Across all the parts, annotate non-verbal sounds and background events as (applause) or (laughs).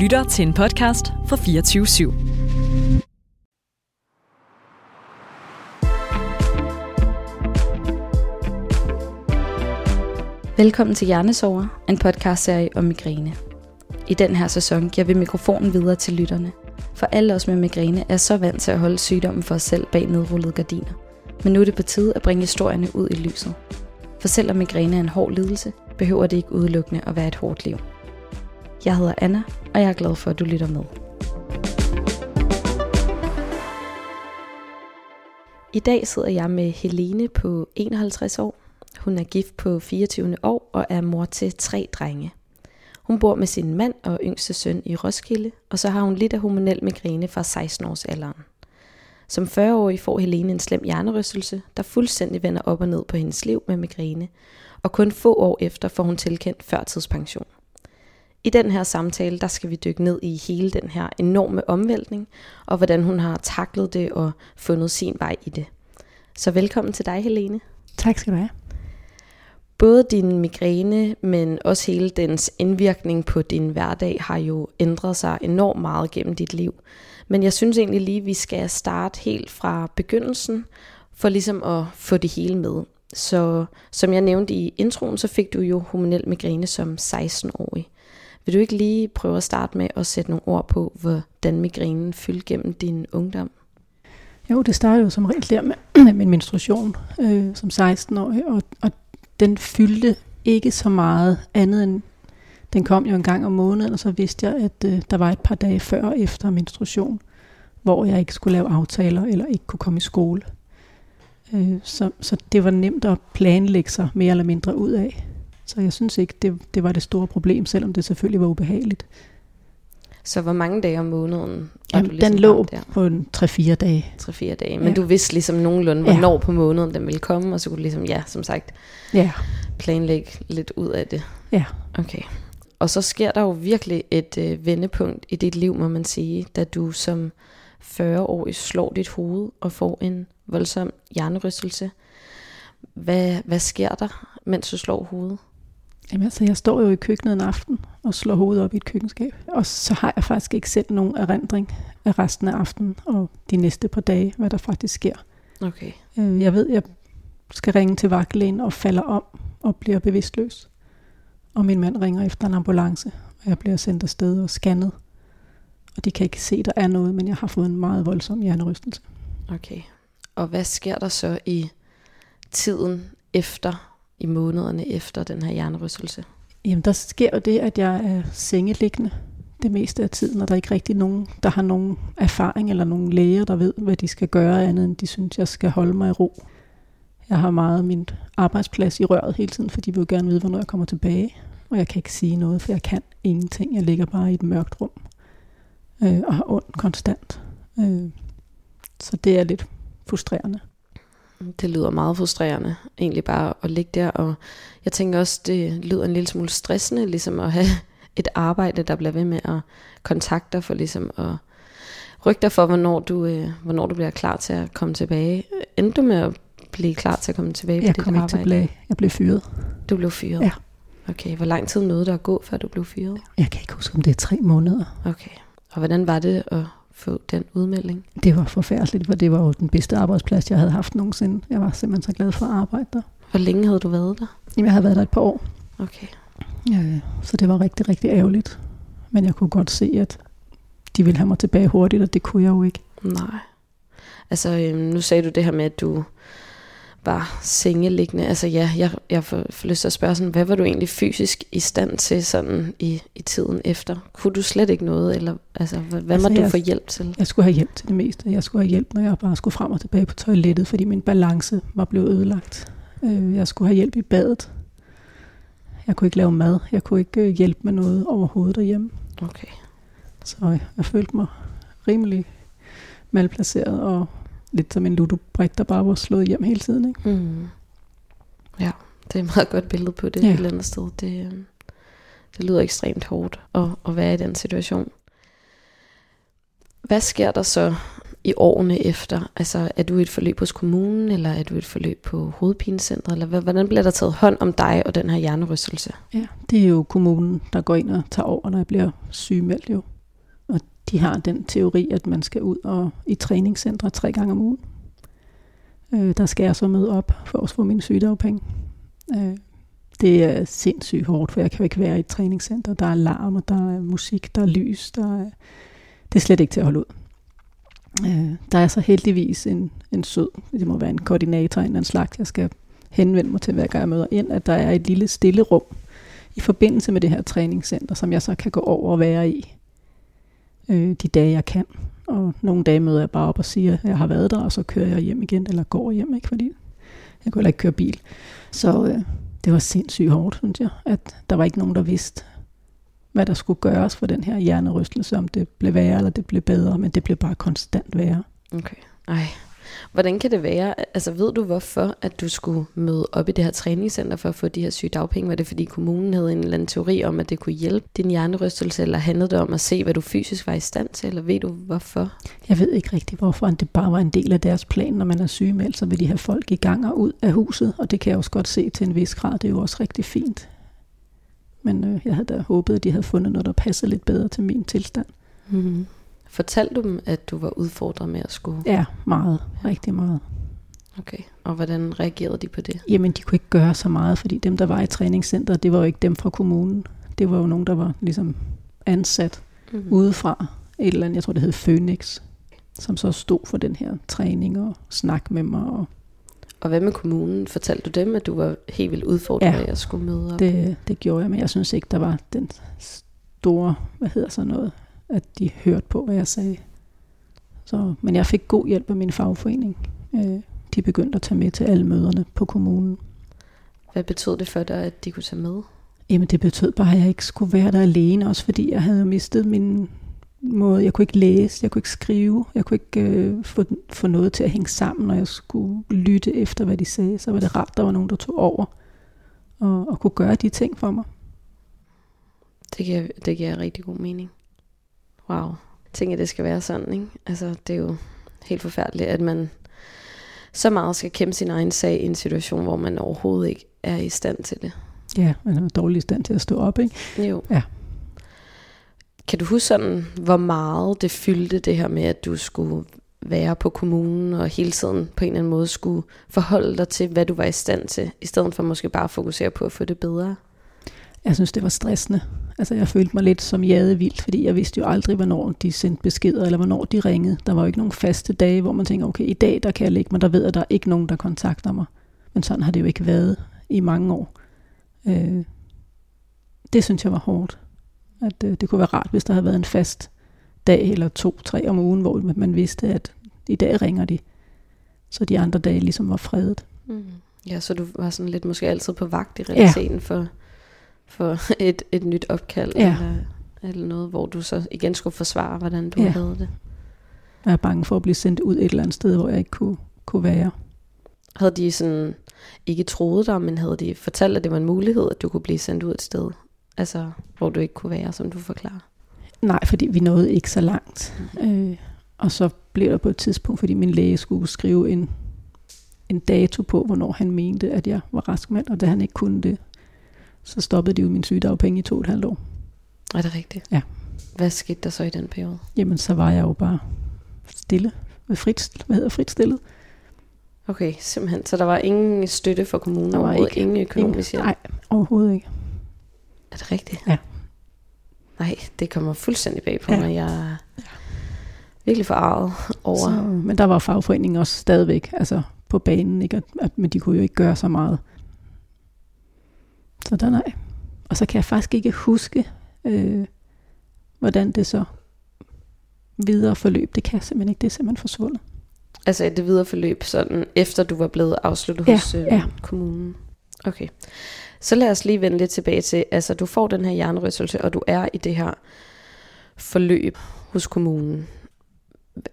lytter til en podcast fra 24 /7. Velkommen til Hjernesover, en podcastserie om migræne. I den her sæson giver vi mikrofonen videre til lytterne, for alle os med migræne er så vant til at holde sygdommen for os selv bag nedrullede gardiner. Men nu er det på tide at bringe historierne ud i lyset. For selvom migræne er en hård lidelse, behøver det ikke udelukkende at være et hårdt liv. Jeg hedder Anna, og jeg er glad for, at du lytter med. I dag sidder jeg med Helene på 51 år. Hun er gift på 24. år og er mor til tre drenge. Hun bor med sin mand og yngste søn i Roskilde, og så har hun lidt af hormonel migræne fra 16 års alderen. Som 40-årig får Helene en slem hjernerystelse, der fuldstændig vender op og ned på hendes liv med migræne, og kun få år efter får hun tilkendt førtidspension. I den her samtale, der skal vi dykke ned i hele den her enorme omvæltning, og hvordan hun har taklet det og fundet sin vej i det. Så velkommen til dig, Helene. Tak skal du have. Både din migræne, men også hele dens indvirkning på din hverdag har jo ændret sig enormt meget gennem dit liv. Men jeg synes egentlig lige, at vi skal starte helt fra begyndelsen, for ligesom at få det hele med. Så som jeg nævnte i introen, så fik du jo hormonel migræne som 16-årig. Vil du ikke lige prøve at starte med at sætte nogle ord på, hvordan migrænen fyldte gennem din ungdom? Jo, det startede jo som regel der med (clears throat) min menstruation øh, som 16-årig, og, og den fyldte ikke så meget andet end, den kom jo en gang om måneden, og så vidste jeg, at øh, der var et par dage før og efter menstruation, hvor jeg ikke skulle lave aftaler eller ikke kunne komme i skole. Øh, så, så det var nemt at planlægge sig mere eller mindre ud af. Så jeg synes ikke, det, det var det store problem, selvom det selvfølgelig var ubehageligt. Så hvor mange dage om måneden Jamen, du ligesom den lå der? på en 3-4 dage. 3-4 dage, men ja. du vidste ligesom nogenlunde, hvornår ja. på måneden den ville komme, og så kunne du ligesom, ja, som sagt, ja. planlægge lidt ud af det. Ja. Okay. Og så sker der jo virkelig et øh, vendepunkt i dit liv, må man sige, da du som 40-årig slår dit hoved og får en voldsom hjernerystelse. Hvad, hvad sker der, mens du slår hovedet? Jamen altså, jeg står jo i køkkenet en aften og slår hovedet op i et køkkenskab. Og så har jeg faktisk ikke selv nogen erindring af resten af aftenen og de næste par dage, hvad der faktisk sker. Okay. Øh, jeg ved, jeg skal ringe til vagtlægen og falder om og bliver bevidstløs. Og min mand ringer efter en ambulance, og jeg bliver sendt afsted og scannet. Og de kan ikke se, der er noget, men jeg har fået en meget voldsom hjernerystelse. Okay. Og hvad sker der så i tiden efter i månederne efter den her hjernerystelse? Jamen, der sker jo det, at jeg er sengeliggende det meste af tiden, og der er ikke rigtig nogen, der har nogen erfaring eller nogen læger, der ved, hvad de skal gøre, andet end de synes, jeg skal holde mig i ro. Jeg har meget min arbejdsplads i røret hele tiden, fordi de vil jo gerne vide, hvornår jeg kommer tilbage. Og jeg kan ikke sige noget, for jeg kan ingenting. Jeg ligger bare i et mørkt rum øh, og har ondt konstant. Øh, så det er lidt frustrerende. Det lyder meget frustrerende, egentlig bare at ligge der, og jeg tænker også, det lyder en lille smule stressende, ligesom at have (laughs) et arbejde, der bliver ved med at kontakte dig for ligesom at rykke dig for, hvornår du, øh, hvornår du bliver klar til at komme tilbage. Endte du med at blive klar til at komme tilbage jeg på dit arbejde? Jeg kom ikke jeg blev fyret. Du blev fyret? Ja. Okay, hvor lang tid nåede der at gå, før du blev fyret? Jeg kan ikke huske, om det er tre måneder. Okay, og hvordan var det at få den udmelding? Det var forfærdeligt, for det var jo den bedste arbejdsplads, jeg havde haft nogensinde. Jeg var simpelthen så glad for at arbejde der. Hvor længe havde du været der? Jamen, jeg havde været der et par år. Okay. Ja, så det var rigtig, rigtig ærgerligt. Men jeg kunne godt se, at de ville have mig tilbage hurtigt, og det kunne jeg jo ikke. Nej. Altså, øhm, nu sagde du det her med, at du var sengeliggende. Altså ja, jeg, jeg får, får lyst til at spørge sådan, hvad var du egentlig fysisk i stand til sådan i, i tiden efter? Kunne du slet ikke noget, eller altså, hvad, hvad altså, må du få hjælp til? Jeg skulle have hjælp til det meste. Jeg skulle have hjælp, når jeg bare skulle frem og tilbage på toilettet, fordi min balance var blevet ødelagt. Øh, jeg skulle have hjælp i badet. Jeg kunne ikke lave mad. Jeg kunne ikke øh, hjælpe med noget overhovedet derhjemme. Okay. Så jeg følte mig rimelig malplaceret og lidt som en ludobrik, der bare var slået hjem hele tiden. Ikke? Mm. Ja, det er et meget godt billede på det ja. et eller andet sted. Det, øh, det lyder ekstremt hårdt at, at være i den situation. Hvad sker der så i årene efter? Altså, er du i et forløb hos kommunen, eller er du i et forløb på hovedpinecentret, eller hvordan bliver der taget hånd om dig og den her hjernerystelse? Ja, det er jo kommunen, der går ind og tager over, når jeg bliver sygemeldt jo de har den teori, at man skal ud og i træningscentre tre gange om ugen. Øh, der skal jeg så møde op for at få mine sygedagpenge. Øh, det er sindssygt hårdt, for jeg kan jo ikke være i et træningscenter. Der er larm, og der er musik, der er lys. Der er, det er slet ikke til at holde ud. Øh, der er så heldigvis en, en sød, det må være en koordinator, en slags, jeg skal henvende mig til, hver gang jeg møder ind, at der er et lille stille rum i forbindelse med det her træningscenter, som jeg så kan gå over og være i øh, de dage, jeg kan. Og nogle dage møder jeg bare op og siger, at jeg har været der, og så kører jeg hjem igen, eller går hjem, ikke? fordi jeg kunne heller ikke køre bil. Så øh, det var sindssygt hårdt, synes jeg, at der var ikke nogen, der vidste, hvad der skulle gøres for den her hjernerystelse, om det blev værre eller det blev bedre, men det blev bare konstant værre. Okay. Ej. Hvordan kan det være, altså ved du hvorfor, at du skulle møde op i det her træningscenter for at få de her syge dagpenge? Var det fordi kommunen havde en eller anden teori om, at det kunne hjælpe din hjernerystelse, eller handlede det om at se, hvad du fysisk var i stand til, eller ved du hvorfor? Jeg ved ikke rigtig hvorfor, det bare var en del af deres plan, når man er sygemeldt, så vil de have folk i gang og ud af huset, og det kan jeg også godt se til en vis grad, det er jo også rigtig fint. Men øh, jeg havde da håbet, at de havde fundet noget, der passede lidt bedre til min tilstand. Mm-hmm. Fortalte du dem, at du var udfordret med at skulle? Ja, meget. Rigtig meget. Okay, og hvordan reagerede de på det? Jamen, de kunne ikke gøre så meget, fordi dem, der var i træningscenteret, det var jo ikke dem fra kommunen. Det var jo nogen, der var ligesom ansat mm-hmm. udefra. Et eller andet, jeg tror, det hed Phoenix, som så stod for den her træning og snak med mig. Og, og hvad med kommunen? Fortalte du dem, at du var helt vildt udfordret ja, at skulle møde op? Det, det gjorde jeg, men jeg synes ikke, der var den store, hvad hedder så noget, at de hørte på, hvad jeg sagde. Så, men jeg fik god hjælp af min fagforening. Øh, de begyndte at tage med til alle møderne på kommunen. Hvad betød det for dig, at de kunne tage med? Jamen det betød bare, at jeg ikke skulle være der alene, også fordi jeg havde mistet min måde. Jeg kunne ikke læse, jeg kunne ikke skrive, jeg kunne ikke øh, få, få noget til at hænge sammen, når jeg skulle lytte efter, hvad de sagde. Så var det rart, der var nogen, der tog over og, og kunne gøre de ting for mig. Det giver, det giver rigtig god mening. Wow. Jeg tænker, det skal være sådan, ikke? Altså, det er jo helt forfærdeligt, at man så meget skal kæmpe sin egen sag i en situation, hvor man overhovedet ikke er i stand til det. Ja, man er dårlig i stand til at stå op, ikke? Jo. Ja. Kan du huske sådan, hvor meget det fyldte det her med, at du skulle være på kommunen og hele tiden på en eller anden måde skulle forholde dig til, hvad du var i stand til, i stedet for måske bare at fokusere på at få det bedre? Jeg synes, det var stressende. Altså, jeg følte mig lidt som jade vildt, fordi jeg vidste jo aldrig, hvornår de sendte beskeder, eller hvornår de ringede. Der var jo ikke nogen faste dage, hvor man tænker, okay, i dag der kan jeg ligge, men der ved at der er ikke nogen, der kontakter mig. Men sådan har det jo ikke været i mange år. Øh, det synes jeg var hårdt. At øh, det kunne være rart, hvis der havde været en fast dag eller to, tre om ugen, hvor man vidste, at i dag ringer de. Så de andre dage ligesom var fredet. Mm. Ja, så du var sådan lidt måske altid på vagt i realiteten ja. for for (laughs) et, et nyt opkald, ja. eller, eller noget, hvor du så igen skulle forsvare, hvordan du ja. havde det. Jeg er bange for at blive sendt ud et eller andet sted, hvor jeg ikke kunne, kunne være. Havde de sådan ikke troet dig, men havde de fortalt, at det var en mulighed, at du kunne blive sendt ud et sted, altså hvor du ikke kunne være, som du forklarer? Nej, fordi vi nåede ikke så langt. Mm-hmm. Øh, og så blev der på et tidspunkt, fordi min læge skulle skrive en, en dato på, hvornår han mente, at jeg var raskmand, og da han ikke kunne det, så stoppede de jo min sygedagpenge i to og et halvt år. Er det rigtigt? Ja. Hvad skete der så i den periode? Jamen, så var jeg jo bare stille. Frit, hvad hedder frit stillet. Okay, simpelthen. Så der var ingen støtte for kommunen? Der var ikke, ingen økonomisk hjælp? Nej, overhovedet ikke. Er det rigtigt? Ja. Nej, det kommer fuldstændig bag på ja. mig. Jeg er virkelig forarvet over... Så, men der var fagforeningen også stadigvæk altså på banen, ikke? At, at, men de kunne jo ikke gøre så meget. Så der nej. Og så kan jeg faktisk ikke huske, øh, hvordan det så videre forløb. Det kan jeg simpelthen ikke. Det er simpelthen forsvundet. Altså det videre forløb, sådan efter du var blevet afsluttet ja, hos øh, ja. kommunen? Okay. Så lad os lige vende lidt tilbage til, altså du får den her hjernerystelse, og du er i det her forløb hos kommunen.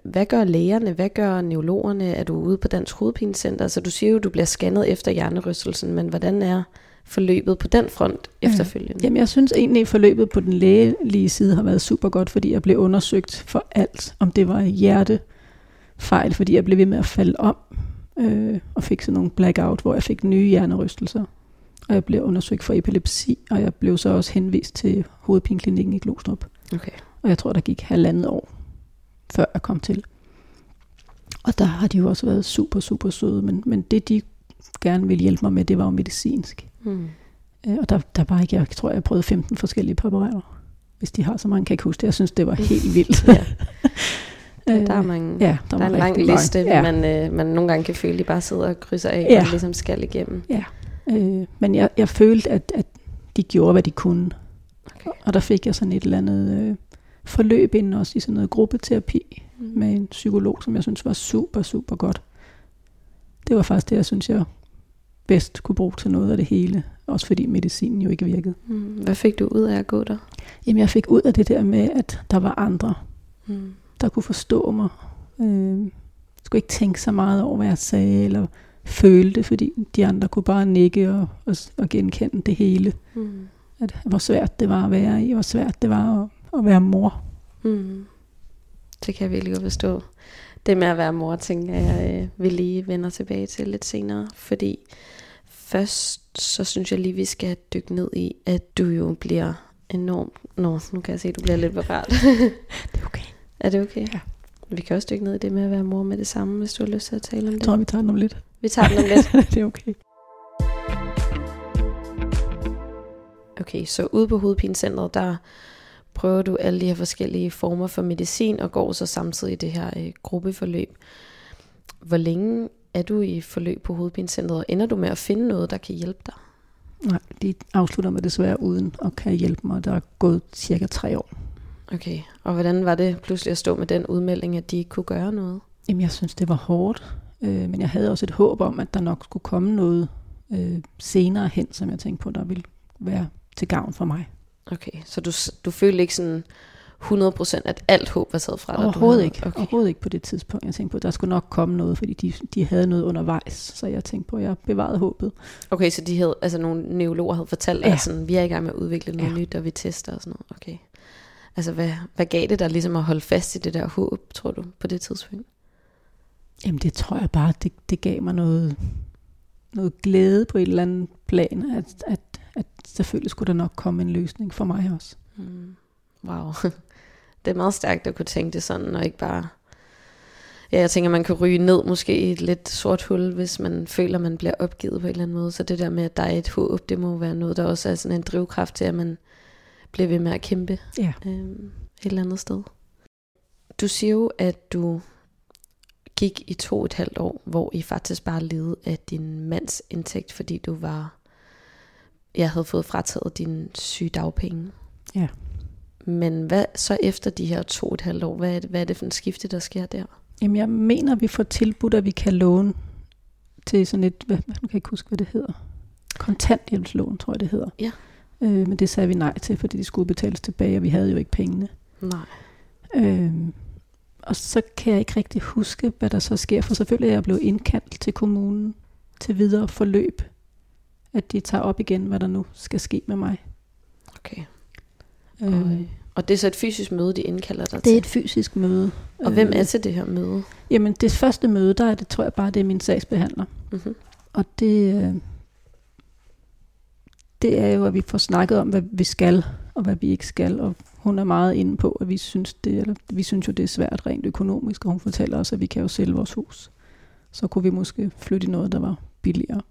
Hvad gør lægerne? Hvad gør neurologerne? Er du ude på Dansk Hovedpinecenter? Altså du siger jo, du bliver scannet efter hjernerystelsen, men hvordan er forløbet på den front efterfølgende? Jamen jeg synes egentlig, at forløbet på den lægelige side har været super godt, fordi jeg blev undersøgt for alt. Om det var hjertefejl, fordi jeg blev ved med at falde om, øh, og fik sådan nogle blackout, hvor jeg fik nye hjernerystelser. Og jeg blev undersøgt for epilepsi, og jeg blev så også henvist til hovedpineklinikken i Glostrup. Okay. Og jeg tror, der gik halvandet år, før jeg kom til. Og der har de jo også været super, super søde, men, men det de gerne ville hjælpe mig med, det var jo medicinsk. Mm. Øh, og der, der var ikke, jeg tror, jeg prøvede 15 forskellige præparater. Hvis de har så mange, kan jeg ikke huske det. Jeg synes, det var helt vildt. (laughs) ja. (laughs) Der er, mange, ja, der, der er en lang liste, ja. man, øh, man nogle gange kan føle, de bare sidder og krydser af, ja. og ligesom skal igennem. Ja, øh, men jeg, jeg følte, at, at de gjorde, hvad de kunne. Okay. Og der fik jeg sådan et eller andet øh, forløb ind også i sådan noget gruppeterapi mm. med en psykolog, som jeg synes var super, super godt. Det var faktisk det, jeg synes, jeg bedst kunne bruge til noget af det hele. Også fordi medicinen jo ikke virkede. Mm. Hvad fik du ud af at gå der? Jamen jeg fik ud af det der med, at der var andre, mm. der kunne forstå mig. Øh, jeg skulle ikke tænke så meget over, hvad jeg sagde, eller følte, fordi de andre kunne bare nikke og, og, og genkende det hele. Mm. At, hvor svært det var at være i, hvor svært det var at, at være mor. Mm. Det kan jeg virkelig godt forstå. Det med at være mor, tænker jeg, øh, vil lige vende tilbage til lidt senere, fordi først så synes jeg lige, vi skal dykke ned i, at du jo bliver enormt... Nå, nu kan jeg se, at du bliver lidt berørt. (laughs) det er okay. Er det okay? Ja. Vi kan også dykke ned i det med at være mor med det samme, hvis du har lyst til at tale om det. Jeg tror, vi tager den om lidt. Vi tager den om lidt. (laughs) det er okay. Okay, så ude på hovedpinecentret, der prøver du alle de her forskellige former for medicin, og går så samtidig det her øh, gruppeforløb. Hvor længe er du i forløb på hovedpinecentret, og ender du med at finde noget, der kan hjælpe dig? Nej, de afslutter mig desværre uden at kan hjælpe mig. Der er gået cirka tre år. Okay, og hvordan var det pludselig at stå med den udmelding, at de ikke kunne gøre noget? Jamen, jeg synes, det var hårdt. Øh, men jeg havde også et håb om, at der nok skulle komme noget øh, senere hen, som jeg tænkte på, der ville være til gavn for mig. Okay, så du, du følte ikke sådan 100% at alt håb var taget fra dig? Overhovedet ikke. Okay. Overhovedet ikke på det tidspunkt. Jeg tænkte på, at der skulle nok komme noget, fordi de, de havde noget undervejs. Så jeg tænkte på, at jeg bevarede håbet. Okay, så de havde, altså nogle neurologer havde fortalt ja. at sådan, vi er i gang med at udvikle noget ja. nyt, og vi tester og sådan noget. Okay. Altså, hvad, hvad gav det dig ligesom at holde fast i det der håb, tror du, på det tidspunkt? Jamen, det tror jeg bare, det, det gav mig noget, noget glæde på et eller andet plan, at, at, at selvfølgelig skulle der nok komme en løsning for mig også. Mm. Wow. (laughs) Det er meget stærkt at kunne tænke det sådan, og ikke bare... Ja, jeg tænker, man kan ryge ned måske i et lidt sort hul, hvis man føler, man bliver opgivet på en eller anden måde. Så det der med, at der er et håb, det må være noget, der også er sådan en drivkraft til, at man bliver ved med at kæmpe ja. øhm, et eller andet sted. Du siger jo, at du gik i to og et halvt år, hvor I faktisk bare levede af din mands indtægt, fordi du var, jeg havde fået frataget din sygedagpenge. Ja. Men hvad så efter de her to og et halvt år, hvad er, det, hvad er det for en skifte, der sker der? Jamen jeg mener, vi får tilbudt, at vi kan låne til sådan et, hvad, man kan ikke huske, hvad det hedder. Kontanthjælpslån, tror jeg det hedder. Ja. Øh, men det sagde vi nej til, fordi de skulle betales tilbage, og vi havde jo ikke pengene. Nej. Øh, og så kan jeg ikke rigtig huske, hvad der så sker, for selvfølgelig er jeg blevet indkaldt til kommunen til videre forløb, at de tager op igen, hvad der nu skal ske med mig. Okay. Øh, og, og det er så et fysisk møde, de indkalder dig til? Det er et fysisk møde. Og hvem er til det her møde? Jamen det første møde, der er det, tror jeg bare, det er min sagsbehandler. Mm-hmm. Og det, øh, det er jo, at vi får snakket om, hvad vi skal, og hvad vi ikke skal. Og hun er meget inde på, at vi synes, det, eller, vi synes jo, det er svært rent økonomisk, og hun fortæller os, at vi kan jo sælge vores hus. Så kunne vi måske flytte i noget, der var billigere.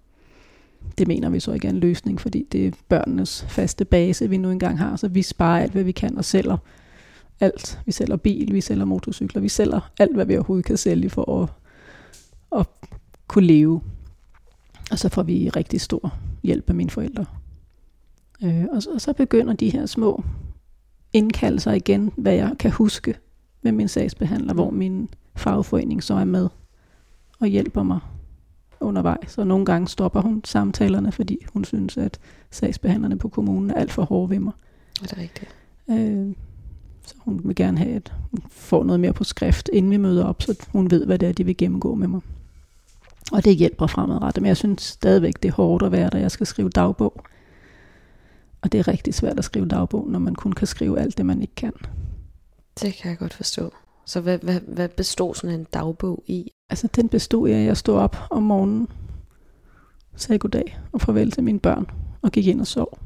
Det mener vi så ikke er en løsning, fordi det er børnenes faste base, vi nu engang har, så vi sparer alt, hvad vi kan, og sælger alt. Vi sælger bil, vi sælger motorcykler, vi sælger alt, hvad vi overhovedet kan sælge for at, at kunne leve. Og så får vi rigtig stor hjælp af mine forældre. Øh, og, så, og så begynder de her små indkaldelser igen, hvad jeg kan huske med min sagsbehandler, hvor min fagforening så er med og hjælper mig undervejs. Og nogle gange stopper hun samtalerne, fordi hun synes, at sagsbehandlerne på kommunen er alt for hårde ved mig. Er det rigtigt? Øh, så hun vil gerne have, at hun får noget mere på skrift, inden vi møder op, så hun ved, hvad det er, de vil gennemgå med mig. Og det hjælper fremadrettet, men jeg synes stadigvæk, det er hårdt at være der. Jeg skal skrive dagbog. Og det er rigtig svært at skrive dagbog, når man kun kan skrive alt det, man ikke kan. Det kan jeg godt forstå. Så hvad, hvad, hvad består sådan en dagbog i? Altså den bestod jeg, at jeg stod op om morgenen, sagde goddag og farvel til mine børn og gik ind og sov.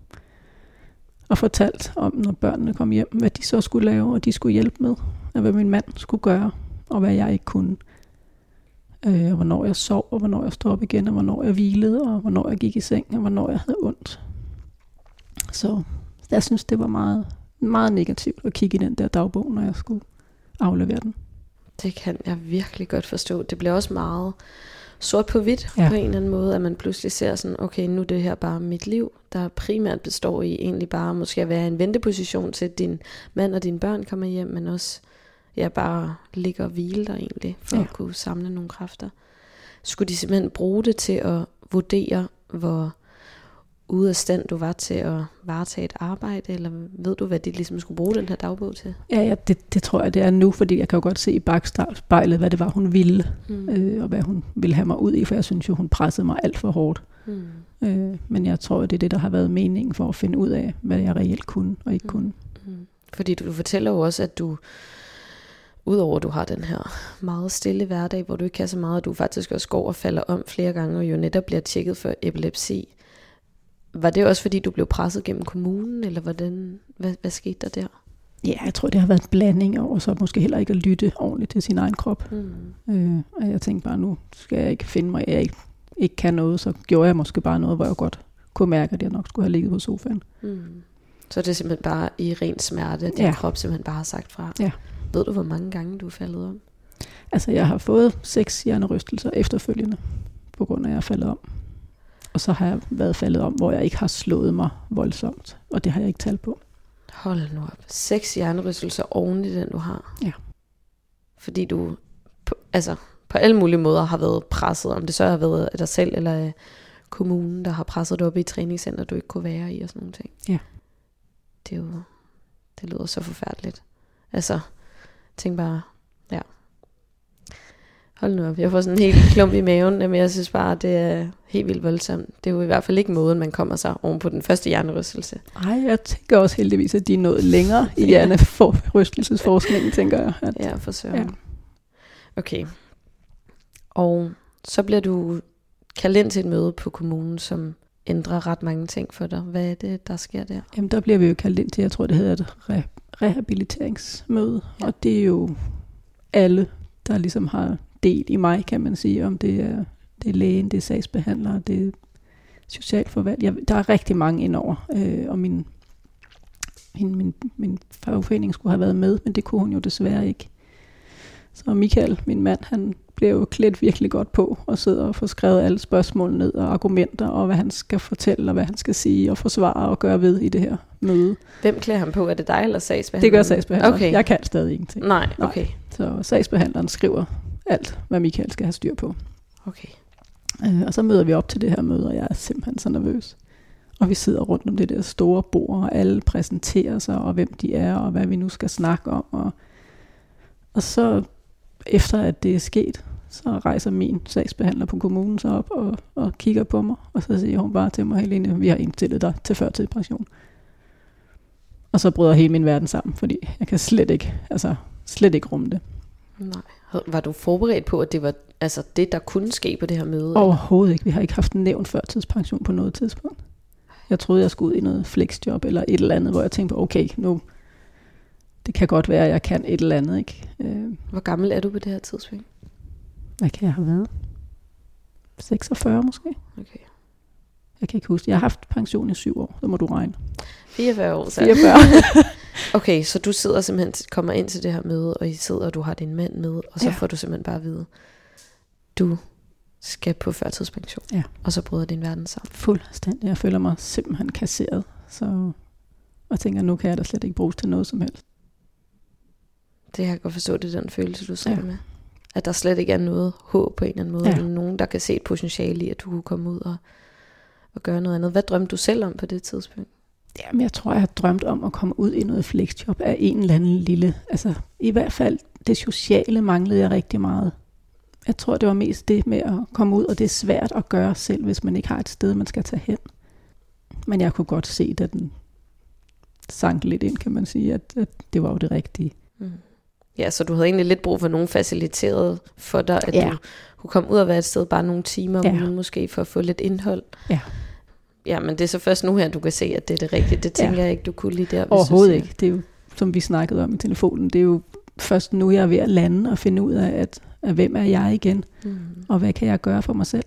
og fortalt om, når børnene kom hjem, hvad de så skulle lave, og de skulle hjælpe med, og hvad min mand skulle gøre, og hvad jeg ikke kunne. Øh, og hvornår jeg sov, og hvornår jeg stod op igen, og hvornår jeg hvilede, og hvornår jeg gik i seng, og hvornår jeg havde ondt. Så jeg synes, det var meget, meget negativt at kigge i den der dagbog, når jeg skulle aflevere den. Det kan jeg virkelig godt forstå. Det bliver også meget sort på hvidt Ja. på en eller anden måde, at man pludselig ser sådan, okay, nu er det her bare mit liv, der primært består i egentlig bare måske at være i en venteposition til, at din mand og dine børn kommer hjem, men også ja, bare ligge og hvile der egentlig, for ja. at kunne samle nogle kræfter. Skulle de simpelthen bruge det til at vurdere, hvor ude af stand du var til at varetage et arbejde, eller ved du, hvad de ligesom skulle bruge den her dagbog til? Ja, ja det, det tror jeg, det er nu, fordi jeg kan jo godt se i bagspejlet, hvad det var, hun ville, Mm. øh, og hvad hun ville have mig ud i, for jeg synes jo, hun pressede mig alt for hårdt. Mm. Øh, men jeg tror, det er det, der har været meningen for at finde ud af, hvad jeg reelt kunne og ikke Mm. kunne. Mm. Fordi du, du fortæller jo også, at du, udover at du har den her meget stille hverdag, hvor du ikke kan så meget, at du faktisk også går og falder om flere gange, og jo netop bliver tjekket for epilepsi. Var det også, fordi du blev presset gennem kommunen, eller hvordan, hvad, hvad skete der der? Ja, jeg tror, det har været en blanding over, så måske heller ikke at lytte ordentligt til sin egen krop. Mm. Øh, og jeg tænkte bare, nu skal jeg ikke finde mig, jeg ikke, ikke kan noget, så gjorde jeg måske bare noget, hvor jeg godt kunne mærke, at jeg nok skulle have ligget på sofaen. Mm. Så det er simpelthen bare i ren smerte, at din ja. krop simpelthen bare har sagt fra. Ja. Ved du, hvor mange gange du er faldet om? Altså, jeg har fået seks hjernerystelser efterfølgende, på grund af, at jeg er faldet om. Og så har jeg været faldet om, hvor jeg ikke har slået mig voldsomt, og det har jeg ikke talt på. Hold nu op. Seks hjernerystelser oven i den, du har. Ja. Fordi du på, altså, på alle mulige måder har været presset, om det så har været af dig selv eller af kommunen, der har presset dig op i et træningscenter, du ikke kunne være i og sådan nogle ting. Ja. Det er jo, det lyder så forfærdeligt. Altså, tænk bare, ja. Hold nu op, jeg får sådan en helt klump i maven, men jeg synes bare, det er helt vildt voldsomt. Det er jo i hvert fald ikke måden, man kommer sig oven på den første hjernerystelse. Ej, jeg tænker også heldigvis, at de er nået længere i hjernerystelsesforskningen, tænker jeg. At, Ja, for søren. Ja. Okay. Og så bliver du kaldt ind til et møde på kommunen, som ændrer ret mange ting for dig. Hvad er det, der sker der? Jamen, der bliver vi jo kaldt ind til, jeg tror, det hedder et re- rehabiliteringsmøde. Ja. Og det er jo alle, der ligesom har del i mig, kan man sige, om det er, det er lægen, det er sagsbehandlere, det er socialforvalg. Jeg, der er rigtig mange indover, øh, og min, min, min, min fagforening skulle have været med, men det kunne hun jo desværre ikke. Så Michael, min mand, han bliver jo klædt virkelig godt på og sidder og får skrevet alle spørgsmål ned og argumenter og hvad han skal fortælle og hvad han skal sige og forsvare og gøre ved i det her møde. Hvem klæder ham på? Er det dig eller sagsbehandleren? Det gør sagsbehandleren. Okay. Jeg kan stadig ingenting. Nej, Nej. okay. Så sagsbehandleren skriver alt, hvad Michael skal have styr på. okay. Øh, og så møder vi op til det her møde, og jeg er simpelthen så nervøs. Og vi sidder rundt om det der store bord, og alle præsenterer sig, og hvem de er, og hvad vi nu skal snakke om. Og, og så efter at det er sket, så rejser min sagsbehandler på kommunen sig op og, og kigger på mig, og så siger hun bare til mig, Helene, vi har indstillet dig til førtidspension. Og så bryder hele min verden sammen, fordi jeg kan slet ikke, altså slet ikke rumme det. Nej. Var du forberedt på, at det var altså det, der kunne ske på det her møde? Overhovedet ikke. Vi har ikke haft en nævnt førtidspension på noget tidspunkt. Jeg troede, jeg skulle ud i noget flexjob eller et eller andet, hvor jeg tænkte på, okay, nu, det kan godt være, at jeg kan et eller andet. Ikke? Øh, Hvor gammel er du på det her tidspunkt? hvad kan jeg have været? 46 måske? Okay. Jeg kan ikke huske. Jeg har haft pension i syv år, så må du regne. 44 år, så. 44. (laughs) Okay, så du sidder simpelthen, kommer ind til det her møde, og I sidder, og du har din mand med, og så Ja. får du simpelthen bare at vide, du skal på førtidspension. Ja. Og så bryder din verden sammen. Fuldstændig. Jeg føler mig simpelthen kasseret. Så og tænker, nu kan jeg da slet ikke bruges til noget som helst. Det kan jeg godt forstå, det er den følelse, du sidder Ja. med. At der slet ikke er noget håb på en eller anden måde. Ja. Eller nogen, der kan se et potentiale i, at du kunne komme ud og, og gøre noget andet. Hvad drømte du selv om på det tidspunkt? Jamen, jeg tror, jeg har drømt om at komme ud i noget flexjob af en eller anden lille... Altså, i hvert fald det sociale manglede jeg rigtig meget. Jeg tror, det var mest det med at komme ud, og det er svært at gøre selv, hvis man ikke har et sted, man skal tage hen. Men jeg kunne godt se, at den sank lidt ind, kan man sige, at, at det var jo det rigtige. Mm. Ja, så du havde egentlig lidt brug for nogen faciliteret for dig, at ja. du kunne komme ud og være et sted bare nogle timer om Ja. ugen måske, for at få lidt indhold. Ja. Ja, men det er så først nu her, du kan se, at det er det rigtige. Det tænker ja. jeg ikke, du kunne lige der. Overhovedet ikke. Det er jo, som vi snakkede om i telefonen, det er jo først nu, jeg er ved at lande og finde ud af, at, at hvem er jeg igen, mm. og hvad kan jeg gøre for mig selv.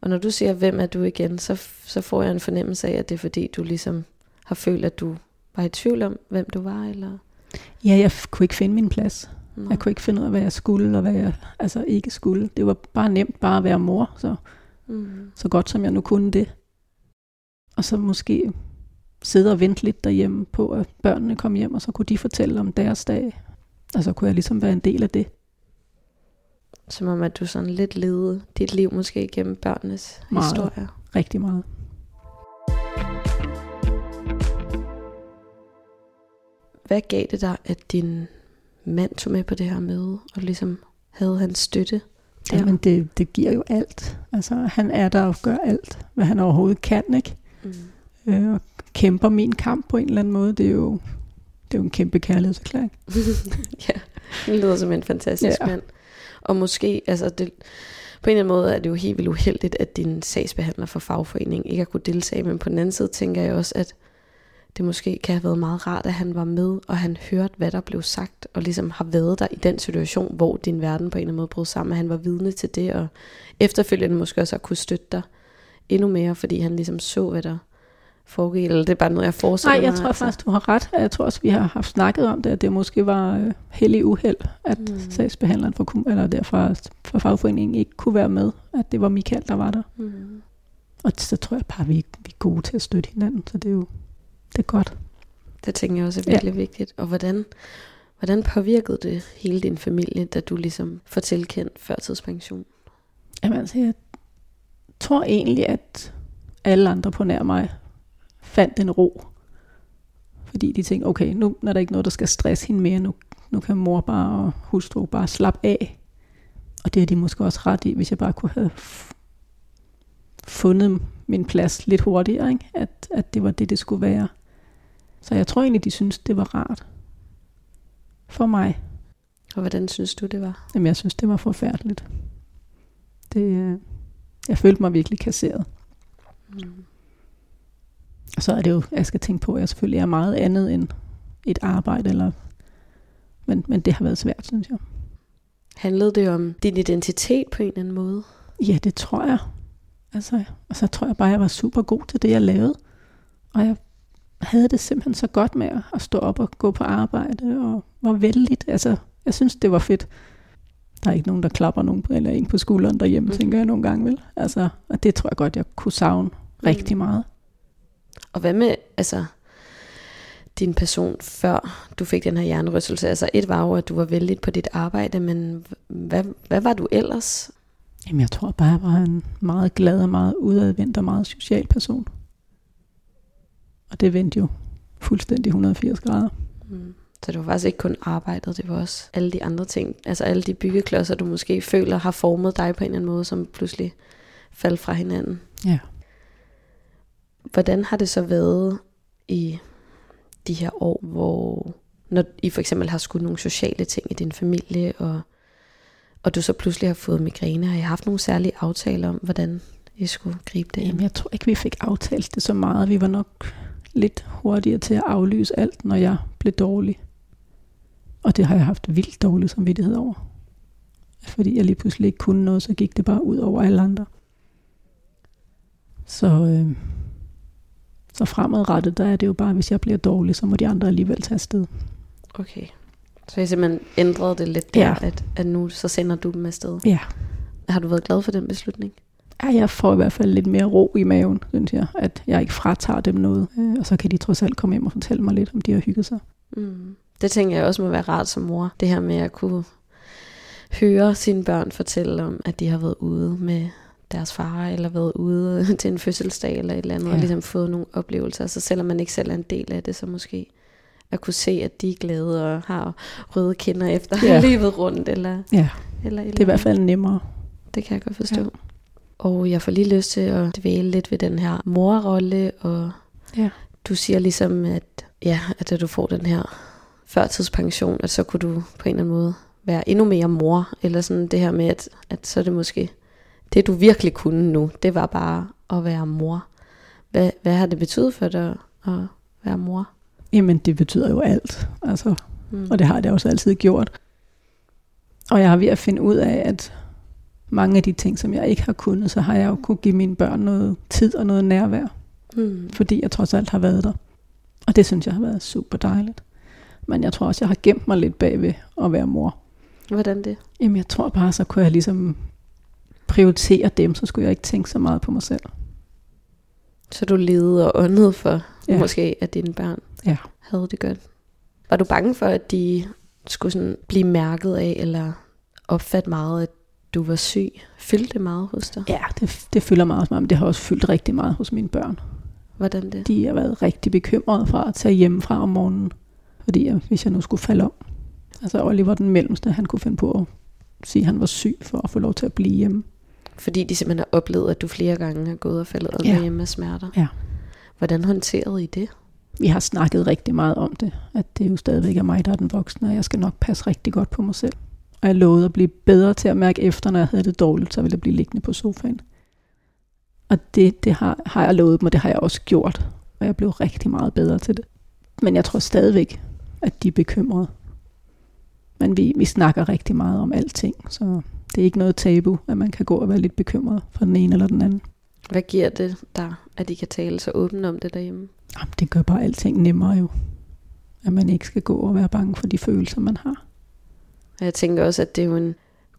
Og når du siger, hvem er du igen, så, så får jeg en fornemmelse af, at det er fordi, du ligesom har følt, at du var i tvivl om, hvem du var, eller? Ja, jeg kunne ikke finde min plads. Nå. Jeg kunne ikke finde ud af, hvad jeg skulle, og hvad jeg altså ikke skulle. Det var bare nemt bare at være mor, så, mm. Så godt som jeg nu kunne det. Og så måske sidde og vente lidt derhjemme på, at børnene kom hjem, og så kunne de fortælle om deres dag. Og så kunne jeg ligesom være en del af det. Som om, at du sådan lidt levede dit liv måske gennem børnenes meget, historier. Rigtig meget. Hvad gav det dig, at din mand tog med på det her møde, og ligesom havde hans støtte? Der? Jamen, det, det giver jo alt. Altså, han er der og gør alt, hvad han overhovedet kan, ikke? Mm. Øh, og kæmper min kamp på en eller anden måde. Det er jo, det er jo en kæmpe kærlighedserklæring. (laughs) ja, det lyder som en fantastisk ja. mand. Og måske, altså det, på en eller anden måde er det jo helt vildt uheldigt, at din sagsbehandler for fagforeningen ikke har kunne deltage, men på den anden side tænker jeg også, at det måske kan have været meget rart, at han var med, og han hørte, hvad der blev sagt, og ligesom har været der i den situation, hvor din verden på en eller anden måde brød sammen, at han var vidne til det, og efterfølgende måske også har kunne støtte dig endnu mere, fordi han ligesom så, hvad der foregik, eller det er bare noget, jeg forestiller Nej, jeg tror altså. faktisk, du har ret. Jeg tror også, vi har haft snakket om det, at det måske var øh, heldig uheld, at mm. sagsbehandleren for, eller derfra for fagforeningen ikke kunne være med, at det var Michael, der var der. Mm. Og så tror jeg bare, at vi, vi er gode til at støtte hinanden, så det er jo det er godt. Det tænker jeg også er virkelig ja. vigtigt. Og hvordan, hvordan påvirkede det hele din familie, da du ligesom får tilkendt førtidspension? Jamen altså, jeg tror egentlig, at alle andre på nær mig fandt en ro. Fordi de tænkte, okay, nu er der ikke noget, der skal stresse hende mere. Nu, nu kan mor bare og hustru bare slappe af. Og det er de måske også ret i, hvis jeg bare kunne have fundet min plads lidt hurtigere. Ikke? At, at det var det, det skulle være. Så jeg tror egentlig, de synes, det var rart. For mig. Og hvordan synes du, det var? Jamen, jeg synes, det var forfærdeligt. Det, øh, jeg følte mig virkelig kasseret. Mm. Og så er det jo, jeg skal tænke på, at jeg selvfølgelig er meget andet end et arbejde, eller, men, men det har været svært, synes jeg. Handlede det om din identitet på en eller anden måde? Ja, det tror jeg. Altså, og så tror jeg bare, at jeg var super god til det, jeg lavede. Og jeg havde det simpelthen så godt med at stå op og gå på arbejde, og var vældigt. Altså, jeg synes, det var fedt. Der er ikke nogen, der klapper nogen på, eller en på skulderen derhjemme, mm. tænker jeg nogle gange, vel? Altså, og det tror jeg godt, jeg kunne savne mm. rigtig meget. Og hvad med, altså, din person, før du fik den her hjernerystelse? Altså, et var jo, at du var vældig på dit arbejde, men hvad, hvad var du ellers? Jamen, jeg tror bare, jeg var en meget glad og meget udadvendt og meget social person. Og det vendte jo fuldstændig 180 grader. Mm. Så det var faktisk ikke kun arbejdet, det var også alle de andre ting. Altså alle de byggeklodser, du måske føler har formet dig på en eller anden måde, som pludselig faldt fra hinanden. Ja. Hvordan har det så været i de her år, hvor når I for eksempel har skudt nogle sociale ting i din familie, og, og du så pludselig har fået migræne, har I haft nogle særlige aftaler om, hvordan I skulle gribe det? Jamen, jeg tror ikke, vi fik aftalt det så meget. Vi var nok lidt hurtigere til at aflyse alt, når jeg blev dårlig. Og det har jeg haft vildt dårlig samvittighed over. Fordi jeg lige pludselig ikke kunne noget, så gik det bare ud over alle andre. Så, øh, så fremadrettet, der er det jo bare, hvis jeg bliver dårlig, så må de andre alligevel tage afsted. Okay. Så jeg simpelthen ændrede det lidt der, ja. at, at nu så sender du dem afsted. Ja. Har du været glad for den beslutning? Ja, jeg får i hvert fald lidt mere ro i maven, synes jeg. At jeg ikke fratager dem noget. Øh, og så kan de trods alt komme hjem og fortælle mig lidt, om de har hygget sig. Mm. Det tænker jeg også må være rart som mor. Det her med at kunne høre sine børn fortælle om, at de har været ude med deres far, eller været ude (laughs) til en fødselsdag, eller et eller andet, ja. og ligesom fået nogle oplevelser. Så selvom man ikke selv er en del af det, så måske at kunne se, at de er glade og har røde kinder efter ja. (laughs) livet rundt. Eller, ja, eller, eller det er i hvert fald nemmere. Det kan jeg godt forstå. Ja. Og jeg får lige lyst til at dvæle lidt ved den her morrolle, og ja. du siger ligesom, at, ja, at da du får den her førtidspension, at så kunne du på en eller anden måde være endnu mere mor, eller sådan det her med, at, at så er det måske, det du virkelig kunne nu, det var bare at være mor. Hvad, hvad har det betydet for dig at være mor? Jamen, det betyder jo alt. Altså, Mm. og det har det også altid gjort. Og jeg har ved at finde ud af, at mange af de ting, som jeg ikke har kunnet, så har jeg jo kunne give mine børn noget tid og noget nærvær, Mm. fordi jeg trods alt har været der. Og det synes jeg har været super dejligt. Men jeg tror også, jeg har gemt mig lidt bagved at være mor. Hvordan det? Jamen, jeg tror bare, så kunne jeg ligesom prioritere dem, så skulle jeg ikke tænke så meget på mig selv. Så du levede og åndede for, Ja. måske, at dine børn Ja. havde det godt. Var du bange for, at de skulle sådan blive mærket af, eller opfatte meget, at du var syg? Fyldte det meget hos dig? Ja, det, det fylder meget hos mig, men det har også fyldt rigtig meget hos mine børn. Hvordan det? De har været rigtig bekymrede fra at tage hjemmefra om morgenen, fordi jeg, hvis jeg nu skulle falde om. Altså Oliver, den mellemste, han kunne finde på at sige, at han var syg for at få lov til at blive hjemme. Fordi de simpelthen har oplevet, at du flere gange har gået og faldet om Ja. hjemme med smerter. Ja. Hvordan håndterede I det? Vi har snakket rigtig meget om det, at det jo stadigvæk er mig, der er den voksne, og jeg skal nok passe rigtig godt på mig selv. Og jeg lovede at blive bedre til at mærke efter, når jeg havde det dårligt, så ville jeg blive liggende på sofaen. Og det, det har, har jeg lovet dem, og det har jeg også gjort. Og jeg blev rigtig meget bedre til det. Men jeg tror stadigvæk, at de er bekymrede. Men vi, vi snakker rigtig meget om alting, så det er ikke noget tabu, at man kan gå og være lidt bekymret for den ene eller den anden. Hvad giver det dig, at I kan tale så åbent om det derhjemme? Jamen, det gør bare alting nemmere jo. At man ikke skal gå og være bange for de følelser, man har. Og jeg tænker også, at det er jo en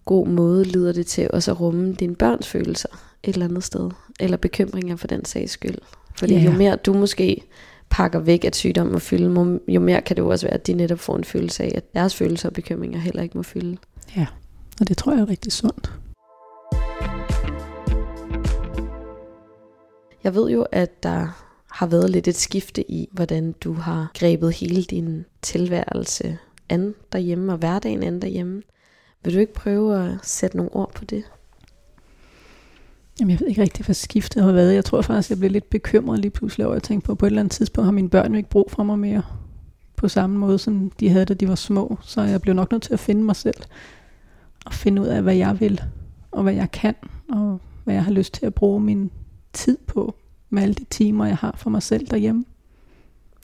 god måde, lyder det til også at rumme dine børns følelser et eller andet sted. Eller bekymringer for den sags skyld. Fordi Ja. jo mere du måske pakker væk, at sygdommen må fylde, jo mere kan det jo også være, at de netop får en følelse af, at deres følelser og bekymringer heller ikke må fylde. Og det tror jeg er rigtig sundt. Jeg ved jo, at der har været lidt et skifte i, hvordan du har grebet hele din tilværelse an derhjemme og hverdagen an derhjemme. Vil du ikke prøve at sætte nogle ord på det? Jamen, jeg ved ikke rigtig, hvad skiftet har været. Jeg tror faktisk, jeg blev lidt bekymret lige pludselig over at tænke på, at på et eller andet tidspunkt har mine børn jo ikke brug for mig mere. På samme måde, som de havde, da de var små. Så jeg blev nok nødt til at finde mig selv. Og finde ud af, hvad jeg vil. Og hvad jeg kan. Og hvad jeg har lyst til at bruge min tid på. Med alle de timer, jeg har for mig selv derhjemme.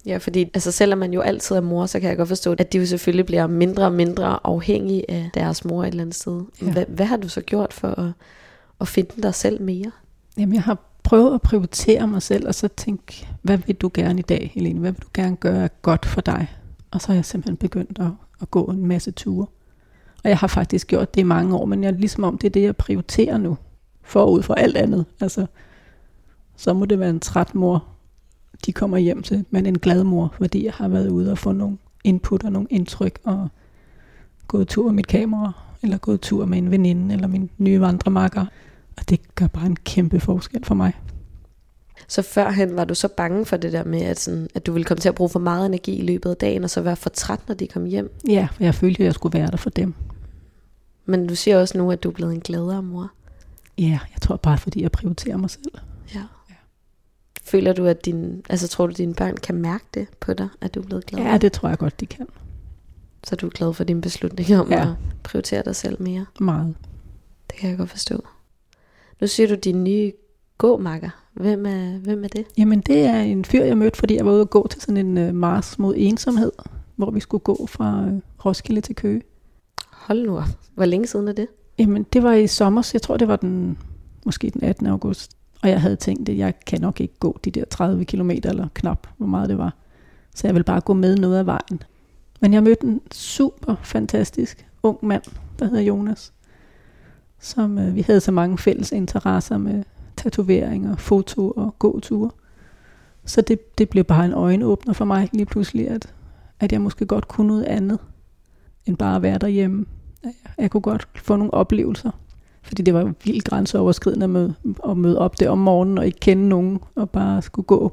Ja, fordi altså, selvom man jo altid er mor, så kan jeg godt forstå, at de jo selvfølgelig bliver mindre og mindre afhængige af deres mor et eller andet sted. Ja. Hvad, hvad har du så gjort for at, at finde dig selv mere? Jamen, jeg har prøvet at prioritere mig selv, og så tænke, hvad vil du gerne i dag, Helene? Hvad vil du gerne gøre godt for dig? Og så har jeg simpelthen begyndt at, at gå en masse ture. Og jeg har faktisk gjort det i mange år, men jeg er ligesom om, det er det, jeg prioriterer nu, forud for alt andet. Altså, så må det være en træt mor, de kommer hjem til, men en glad mor, fordi jeg har været ude og få nogle input og nogle indtryk, og gået tur med mit kamera, eller gået tur med en veninde, eller min nye vandremakker. Og det gør bare en kæmpe forskel for mig. Så førhen var du så bange for det der med, at, sådan, at du ville komme til at bruge for meget energi i løbet af dagen, og så være for træt, når de kom hjem. Ja, for jeg følte, at jeg skulle være der for dem. Men du siger også nu, at du er blevet en gladere mor. Ja, jeg tror bare, fordi jeg prioriterer mig selv. Ja. Føler du, at din, altså tror du, at dine børn kan mærke det på dig, at du er blevet gladere? Ja, det tror jeg godt, de kan. Så du er glad for din beslutning om Ja. at prioritere dig selv mere. Meget. Det kan jeg godt forstå. Nu siger du din nye gåmakker. Hvem er, hvem er det? Jamen, det er en fyr, jeg mødte, fordi jeg var ude og gå til sådan en uh, mars mod ensomhed, hvor vi skulle gå fra uh, Roskilde til Køge. Hold nu op. Hvor længe siden er det? Jamen, det var i sommer, jeg tror, det var den, måske den 18. august. Og jeg havde tænkt, at jeg kan nok ikke gå de der 30 km eller knap, hvor meget det var. Så jeg vil bare gå med noget af vejen. Men jeg mødte en super fantastisk ung mand, der hedder Jonas. Som øh, vi havde så mange fælles interesser med tatoveringer, foto og gåture. Så det, det blev bare en øjenåbner for mig lige pludselig, at, at jeg måske godt kunne noget andet, end bare at være derhjemme. Jeg kunne godt få nogle oplevelser. Fordi det var jo vildt grænseoverskridende at møde, at møde op der om morgenen og ikke kende nogen, og bare skulle gå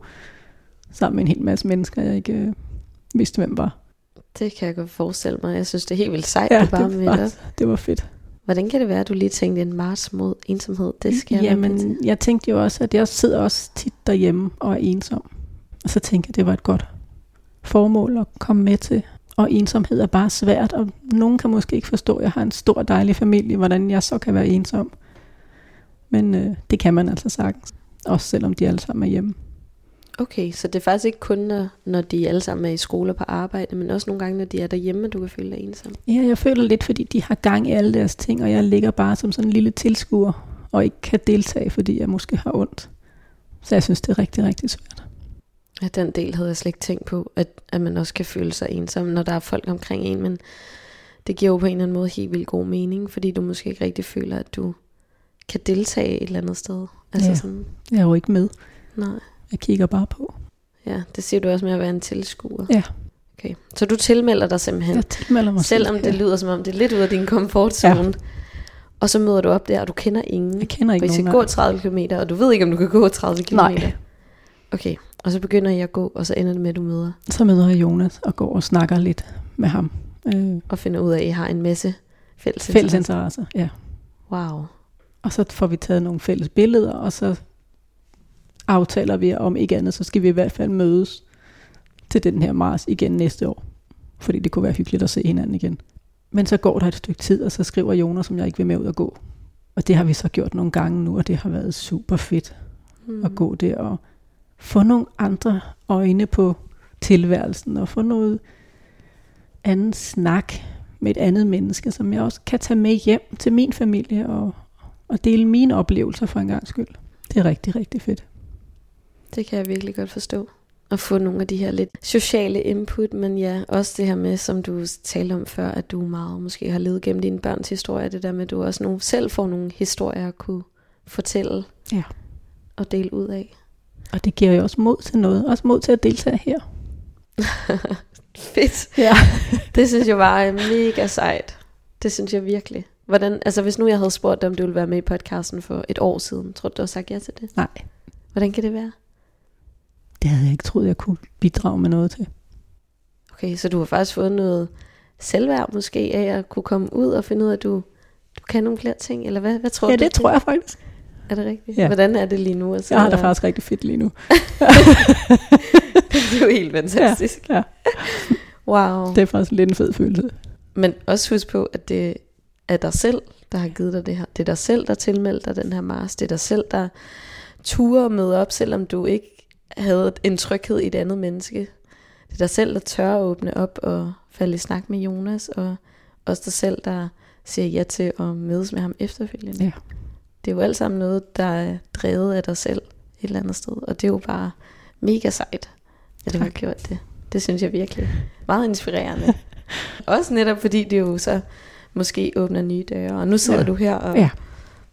sammen med en hel masse mennesker, jeg ikke øh, vidste, hvem var. Det kan jeg godt forestille mig. Jeg synes, det er helt vildt sejt, Ja, du bare det med var- op. Det var fedt. Hvordan kan det være, at du lige tænkte en mars mod ensomhed? Det skal jeg Jamen, med til. jeg tænkte jo også, at jeg sidder også tit derhjemme og er ensom. Og så tænkte jeg, at det var et godt formål at komme med til. Og ensomhed er bare svært, og nogen kan måske ikke forstå, at jeg har en stor dejlig familie, hvordan jeg så kan være ensom. Men øh, det kan man altså sagtens. Også selvom de alle sammen er hjemme. Okay, så det er faktisk ikke kun, når, når de alle sammen er i skole og på arbejde, men også nogle gange, når de er derhjemme, du kan føle dig ensom. Ja, jeg føler lidt, fordi de har gang i alle deres ting, og jeg ligger bare som sådan en lille tilskuer, og ikke kan deltage, fordi jeg måske har ondt. Så jeg synes, det er rigtig, rigtig svært. Ja, den del havde jeg slet ikke tænkt på, at, at man også kan føle sig ensom, når der er folk omkring en, men det giver jo på en eller anden måde helt vildt god mening, fordi du måske ikke rigtig føler, at du kan deltage et eller andet sted. Altså Ja. sådan, Jeg er jo ikke med. nej. Jeg kigger bare på. Ja, det siger du også med at være en tilskuer. Ja. Okay. Så du tilmelder dig simpelthen, Jeg tilmelder mig selvom selv. det Ja. lyder som om det er lidt ud af din komfortzone. Ja. Og så møder du op der, og du kender ingen. Jeg kender ikke Og I skal nogen. gå 30 km, og du ved ikke, om du kan gå 30 km. Nej. Okay, og så begynder jeg at gå, og så ender det med, at du møder Så møder jeg Jonas og går og snakker lidt med ham. Øh, og finder ud af, at I har en masse fælles, fælles interesser. ja. Wow. Og så får vi taget nogle fælles billeder, og så aftaler vi, om ikke andet, så skal vi i hvert fald mødes til den her Mars igen næste år. Fordi det kunne være hyggeligt at se hinanden igen. Men så går der et stykke tid, og så skriver Jonas, som jeg ikke vil med ud og gå. Og det har vi så gjort nogle gange nu, og det har været super fedt Mm. at gå der og få nogle andre øjne på tilværelsen, og få noget anden snak med et andet menneske, som jeg også kan tage med hjem til min familie og, og dele mine oplevelser for en gang skyld. Det er rigtig, rigtig fedt. Det kan jeg virkelig godt forstå. At få nogle af de her lidt sociale input, men ja, også det her med, som du talte om før, at du meget måske har levet gennem dine børns historie, det der med, at du også nogle, selv får nogle historier at kunne fortælle Ja. og dele ud af. Og det giver jo også mod til noget. Også mod til at deltage her. (laughs) Fedt. Ja. (laughs) Det synes jeg var øh, mega sejt. Det synes jeg virkelig. Hvordan, altså hvis nu jeg havde spurgt dig, om du ville være med i podcasten for et år siden, tror du, du havde sagt ja til det? Nej, Hvordan kan det være? det havde jeg ikke troet, jeg kunne bidrage med noget til. Okay, så du har faktisk fået noget selvværd måske af at kunne komme ud og finde ud af, at du, du kan nogle flere ting, eller hvad, hvad tror Ja, du? det tror jeg faktisk. Er det rigtigt? Ja. Hvordan er det lige nu? Altså, Jeg har det faktisk rigtig fedt lige nu. (laughs) (laughs) det er jo helt fantastisk. Ja, Wow. det er faktisk lidt en fed følelse. Men også husk på, at det er dig selv, der har givet dig det her. Det er dig selv, der tilmelder dig den her Mars. Det er dig selv, der turer møde op, selvom du ikke havde en tryghed i et andet menneske. Det er dig selv, der tør at åbne op og falde i snak med Jonas, og også dig selv, der siger ja til at mødes med ham efterfølgende. Ja. Det er jo alt sammen noget, der er drevet af dig selv et eller andet sted, og det er jo bare mega sejt, at du har gjort det. Det synes jeg virkelig meget inspirerende. (laughs) Også netop fordi det jo så måske åbner nye døre, og nu sidder Ja. du her, og Ja.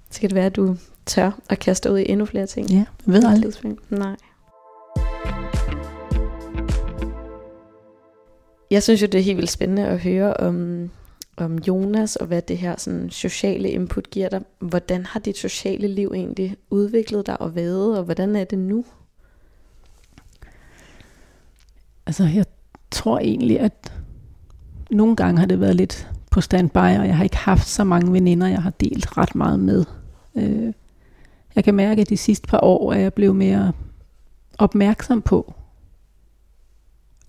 så kan det være, at du tør at kaste ud i endnu flere ting. Ja, jeg ved aldrig. Nej. Jeg synes jo, det er helt vildt spændende at høre om, om Jonas, og hvad det her sådan, sociale input giver dig. Hvordan har dit sociale liv egentlig udviklet dig og været, og hvordan er det nu? Altså, jeg tror egentlig, at nogle gange har det været lidt på standby, og jeg har ikke haft så mange veninder, jeg har delt ret meget med. Øh, jeg kan mærke, at de sidste par år er jeg blevet mere opmærksom på,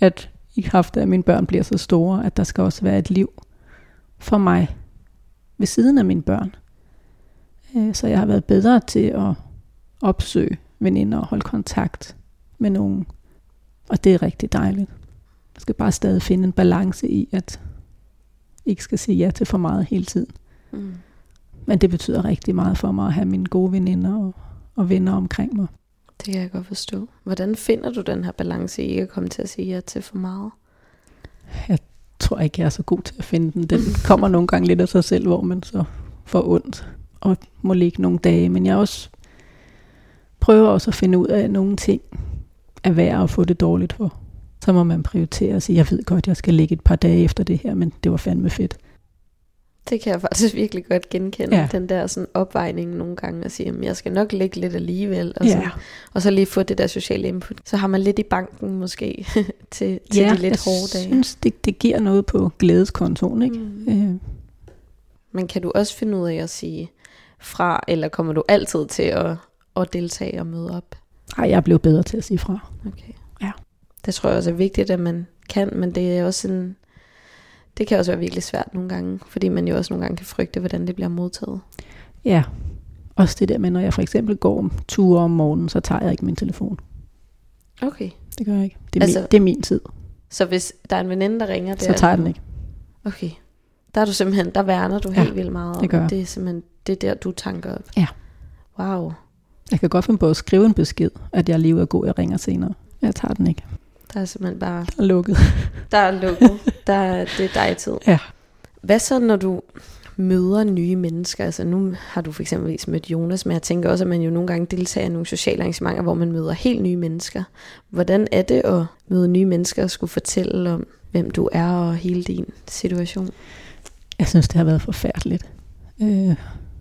at i kraft af, at mine børn bliver så store, at der skal også være et liv for mig ved siden af mine børn. Øh, så jeg har været bedre til at opsøge veninder og holde kontakt med nogen. Og det er rigtig dejligt. Jeg skal bare stadig finde en balance i, at ikke skal sige ja til for meget hele tiden. Mm. Men det betyder rigtig meget for mig at have mine gode veninder og, og venner omkring mig. Det kan jeg godt forstå. Hvordan finder du den her balance i ikke at komme til at sige ja til for meget? Jeg tror ikke, jeg er så god til at finde den. Den (laughs) kommer nogle gange lidt af sig selv, hvor man så får ondt og må ligge nogle dage. Men jeg også prøver også at finde ud af, at nogle ting er værd at få det dårligt for. Så må man prioritere og sige, jeg ved godt, jeg skal ligge et par dage efter det her, men det var fandme fedt. Det kan jeg faktisk (laughs) virkelig godt genkende, ja. Den der sådan opvejning nogle gange, og sige, at jeg skal nok ligge lidt alligevel, og, Ja. så, og så lige få det der sociale input. Så har man lidt i banken måske (laughs) til, til ja, de lidt jeg hårde dage. synes, det, det giver noget på glædeskontoen, ikke? Mm. Øh, Men kan du også finde ud af at sige fra, eller kommer du altid til at, at deltage og møde op? ej, jeg er blevet bedre til at sige fra. Okay. Ja. Det tror jeg også er vigtigt, at man kan, men det er også en, det kan også være virkelig svært nogle gange, fordi man jo også nogle gange kan frygte, hvordan det bliver modtaget. Ja, også det der med, når jeg for eksempel går ture om morgenen, så tager jeg ikke min telefon. Okay. Det gør jeg ikke. Det er, Altså- min, det er min tid. Så hvis der er en veninde, der ringer, det Så tager jeg den ikke. Okay. Der er du simpelthen, der værner du Ja, helt vildt meget om. det gør. Det er simpelthen, det er der, du tanker op. Ja. Wow. Jeg kan godt finde på at skrive en besked, at jeg lige er god, jeg ringer senere. Jeg tager den ikke. Der er simpelthen bare, Der er lukket. (laughs) der er lukket. der er, det er dig tid. Ja. Hvad så, når du møder nye mennesker? Altså nu har du for eksempel mødt Jonas, men jeg tænker også, at man jo nogle gange deltager i nogle sociale arrangementer, hvor man møder helt nye mennesker. Hvordan er det at møde nye mennesker og skulle fortælle om, hvem du er og hele din situation? Jeg synes, det har været forfærdeligt. Øh,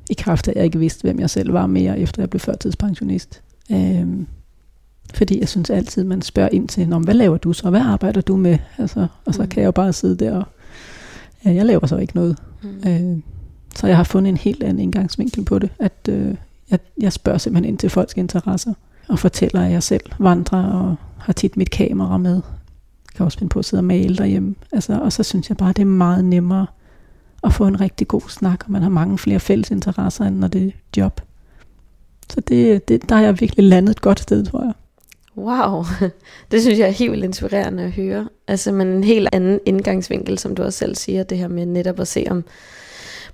I kraft af, at jeg ikke vidste, hvem jeg selv var mere, efter jeg blev førtidspensionist. Øh, fordi jeg synes altid, man spørger ind til, men hvad laver du så? Hvad arbejder du med? Altså, og så Mm. kan jeg jo bare sidde der og, ja, jeg laver så ikke noget. Mm. Øh, så jeg har fundet en helt anden indgangsvinkel på det, at øh, jeg, jeg spørger simpelthen ind til folks interesser, og fortæller, at jeg selv vandrer og har tit mit kamera med. Jeg kan også finde på at sidde og male derhjemme. Altså, og så synes jeg bare, det er meget nemmere at få en rigtig god snak, og man har mange flere fælles interesser, end når det er job. Så det, det, der er jeg virkelig landet et godt sted, tror jeg. Wow, (laughs) det synes jeg er helt inspirerende at høre. Altså men en helt anden indgangsvinkel, som du også selv siger, det her med netop at se om,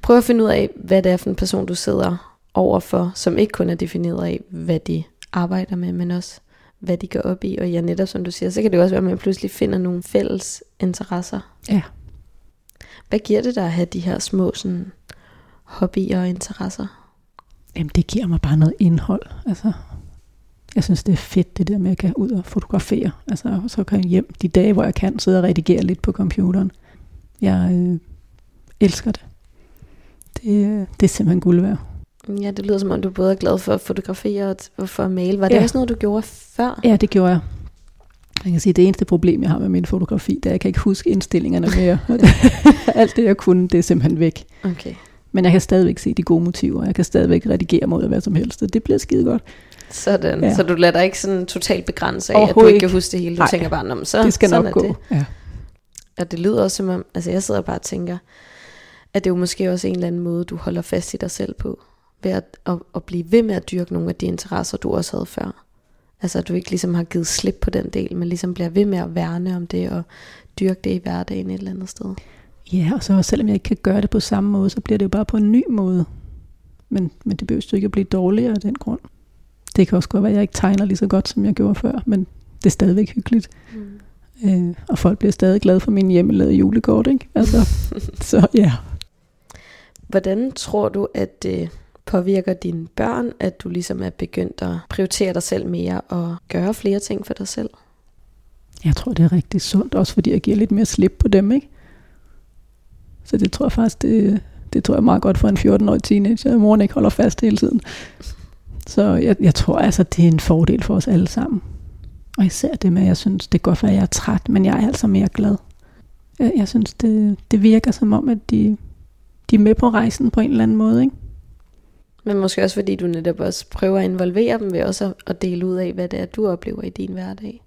prøve at finde ud af, hvad det er for en person, du sidder overfor, som ikke kun er defineret af, hvad de arbejder med, men også hvad de går op i. Og ja, netop som du siger, så kan det også være, at man pludselig finder nogle fælles interesser. Ja. Hvad giver det dig at have de her små sådan, hobbyer og interesser? Jamen, det giver mig bare noget indhold. Altså, jeg synes, det er fedt, det der med, at jeg kan ud og fotografere. Altså, så kan jeg hjem de dage, hvor jeg kan sidde og redigere lidt på computeren. Jeg øh, elsker det. det. Det er simpelthen guld værd. Ja, det lyder som om, du både er glad for at fotografere og for at male. Var det Ja. også noget, du gjorde før? Ja, det gjorde jeg. Jeg kan sige, det eneste problem, jeg har med min fotografi, det er, at jeg kan ikke huske indstillingerne mere. (laughs) Alt det, jeg kunne, det er simpelthen væk. Okay. Men jeg kan stadigvæk se de gode motiver. Jeg kan stadigvæk redigere mod hvad som helst. Og det bliver skide godt. Sådan. Ja. Så du lader dig ikke sådan totalt begrænse af, at du ikke kan huske det hele. Du Nej. tænker bare, "Nå, men så, det skal sådan nok er gå. det. Ja. Og det lyder også som om, altså jeg sidder bare og tænker, at det er jo måske også en eller anden måde, du holder fast i dig selv på. Ved at, at, at blive ved med at dyrke nogle af de interesser, du også havde før. Altså at du ikke ligesom har givet slip på den del, men ligesom bliver ved med at værne om det og dyrke det i hverdagen et eller andet sted. Ja, og så selvom jeg ikke kan gøre det på samme måde, så bliver det jo bare på en ny måde. Men, men det behøver jo ikke at blive dårligere af den grund. Det kan også godt være, at jeg ikke tegner lige så godt, som jeg gjorde før, men det er stadigvæk hyggeligt. Mm. Øh, og folk bliver stadig glade for min hjemmelavede julekort, ikke? Altså, (laughs) så ja. Hvordan tror du, at det påvirker dine børn, at du ligesom er begyndt at prioritere dig selv mere og gøre flere ting for dig selv? Jeg tror, det er rigtig sundt, også fordi jeg giver lidt mere slip på dem, ikke? Så det tror jeg faktisk, det, det tror jeg meget godt for en 14-årig teenager, at moren ikke holder fast hele tiden. Så jeg, jeg tror altså, det er en fordel for os alle sammen. Og især det med, at jeg synes, det er godt, at jeg er træt, men jeg er altså mere glad. Jeg, jeg synes, det, det virker som om, at de, de er med på rejsen på en eller anden måde, ikke? Men måske også fordi du netop også prøver at involvere dem ved også at- at dele ud af, hvad det er, du oplever i din hverdag.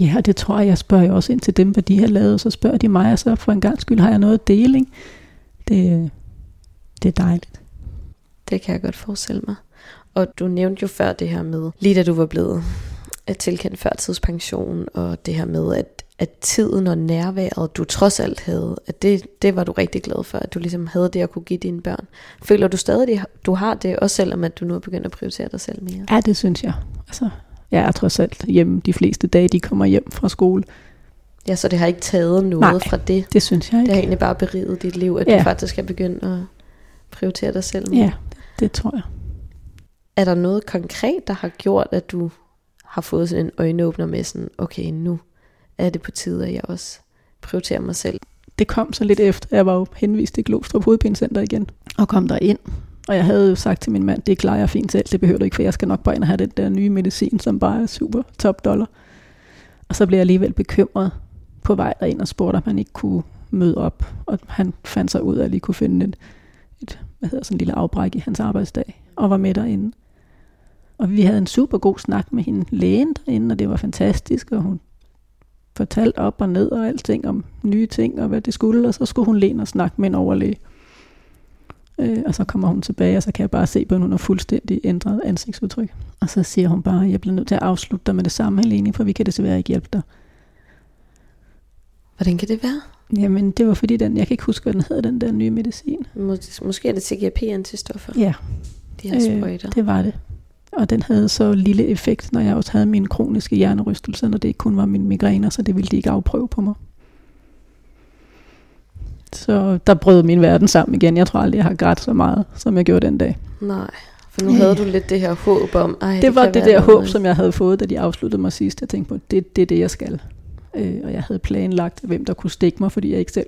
Ja, og det tror jeg, jeg spørger jo også ind til dem, hvad de har lavet, så spørger de mig, og så for en gang skyld har jeg noget at dele, ikke? Det, det er dejligt. Det kan jeg godt forestille mig. Og du nævnte jo før det her med, lige da du var blevet øh, tilkendt førtidspension, og det her med, at, at tiden og nærværet, du trods alt havde, at det, det var du rigtig glad for, at du ligesom havde det at kunne give dine børn. Føler du stadig, du har det, også selvom at du nu er begyndt at prioritere dig selv mere? Ja, det synes jeg. Altså, jeg er trods alt hjemme de fleste dage, de kommer hjem fra skole. Ja, så det har ikke taget noget Nej. fra det. Det synes jeg Det ikke. har egentlig bare beriget dit liv, at Ja. du faktisk er begyndt at prioritere dig selv mere. Ja, det tror jeg. Er der noget konkret, der har gjort, at du har fået sådan en øjenåbner med sådan, okay, nu er det på tide, at jeg også prioriterer mig selv? Det kom så lidt efter, jeg var jo henvist til Glostrup Hovedpinecenter igen, og kom der ind. Og jeg havde jo sagt til min mand, det klarer jeg fint selv, det behøver du ikke, for jeg skal nok bare ind og have den der nye medicin, som bare er super top dollar. Og så blev jeg alligevel bekymret på vej derind og spurgte, om han ikke kunne møde op. Og han fandt sig ud af, at jeg lige kunne finde et, et hvad hedder sådan en lille afbræk i hans arbejdsdag, og var med derinde. Og vi havde en super god snak med hende lægen derinde, og det var fantastisk, og hun fortalte op og ned og alting om nye ting og hvad det skulle, og så skulle hun læne og snakke med en overlæge. Øh, og så kommer hun tilbage, og så kan jeg bare se på, at hun har fuldstændig ændret ansigtsudtryk. Og så siger hun bare, at jeg bliver nødt til at afslutte dig med det samme, Helene, for vi kan desværre ikke hjælpe dig. Hvordan kan det være? Jamen, det var fordi den, jeg kan ikke huske, hvad den hedder, den der nye medicin. Mås- måske er det CGRP-antistoffer, Ja, de her sprøjter. Øh, det var det. Og den havde så lille effekt, når jeg også havde mine kroniske hjernerystelser, når det ikke kun var mine migræner, så det ville de ikke afprøve på mig. Så der brød min verden sammen igen. Jeg tror aldrig, jeg har grædt så meget, som jeg gjorde den dag. Nej, for nu havde du lidt det her håb om, ej, Det, det var det der noget. håb, som jeg havde fået, da de afsluttede mig sidst. Jeg tænkte på, det, det er det, jeg skal. Øh, og jeg havde planlagt, hvem der kunne stikke mig, fordi jeg ikke selv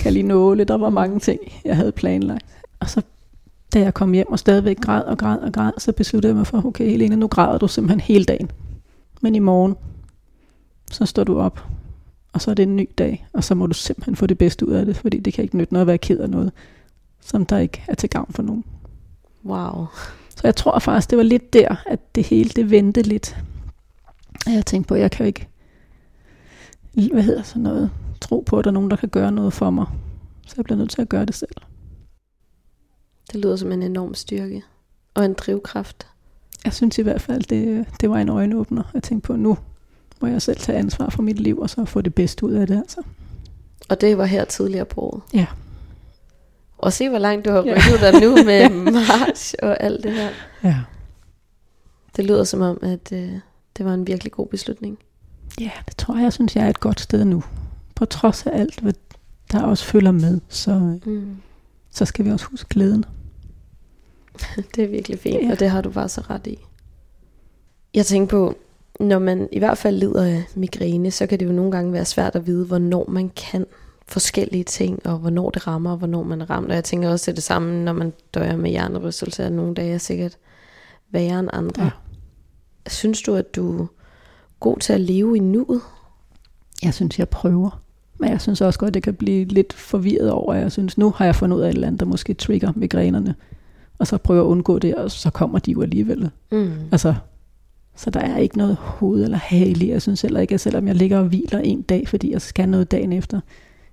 kan lide nåle. Der var mange ting, jeg havde planlagt. Og så da jeg kom hjem og stadigvæk græd og græd og græd, så besluttede jeg mig for, okay Helene, nu græder du simpelthen hele dagen. Men i morgen, så står du op, og så er det en ny dag, og så må du simpelthen få det bedste ud af det, fordi det kan ikke nytte noget at være ked af noget, som der ikke er til gavn for nogen. Wow. Så jeg tror faktisk, det var lidt der, at det hele det vendte lidt. Og jeg tænkte på, at jeg kan jo ikke, hvad hedder sådan noget, tro på, at der er nogen, der kan gøre noget for mig. Så jeg bliver nødt til at gøre det selv. Det lyder som en enorm styrke. Og en drivkraft. Jeg synes i hvert fald, det, det var en øjenåbner. Jeg tænkte på, nu må jeg selv tage ansvar for mit liv, og så få det bedste ud af det. Altså. Og det var her tidligere på året. Ja. Og se, hvor langt du har Ja. rykket dig nu med (laughs) march og alt det her. Ja. Det lyder som om, at øh, det var en virkelig god beslutning. ja, det tror jeg, jeg synes, jeg er et godt sted nu. På trods af alt, hvad der også følger med, så, Mm. Så skal vi også huske glæden. (laughs) Det er virkelig fint, Ja. og det har du bare så ret i. Jeg tænker på, når man i hvert fald lider af migræne, så kan det jo nogle gange være svært at vide, hvornår man kan forskellige ting, og hvornår det rammer, og hvornår man er ramt. Og jeg tænker også, er det samme, når man døjer med hjernerystelse, at nogle dage er sikkert værre end andre. Ja. Synes du, at du er god til at leve i nuet? Jeg synes, jeg prøver. Men jeg synes også godt, det kan blive lidt forvirret over, at jeg synes, nu har jeg fundet ud af et eller andet, der måske trigger migrænerne. Og så prøver at undgå det, og så kommer de jo alligevel. Mm. Altså, så der er ikke noget hoved eller hale. Jeg synes heller ikke, at selvom jeg ligger og hviler en dag, fordi jeg skal noget dagen efter,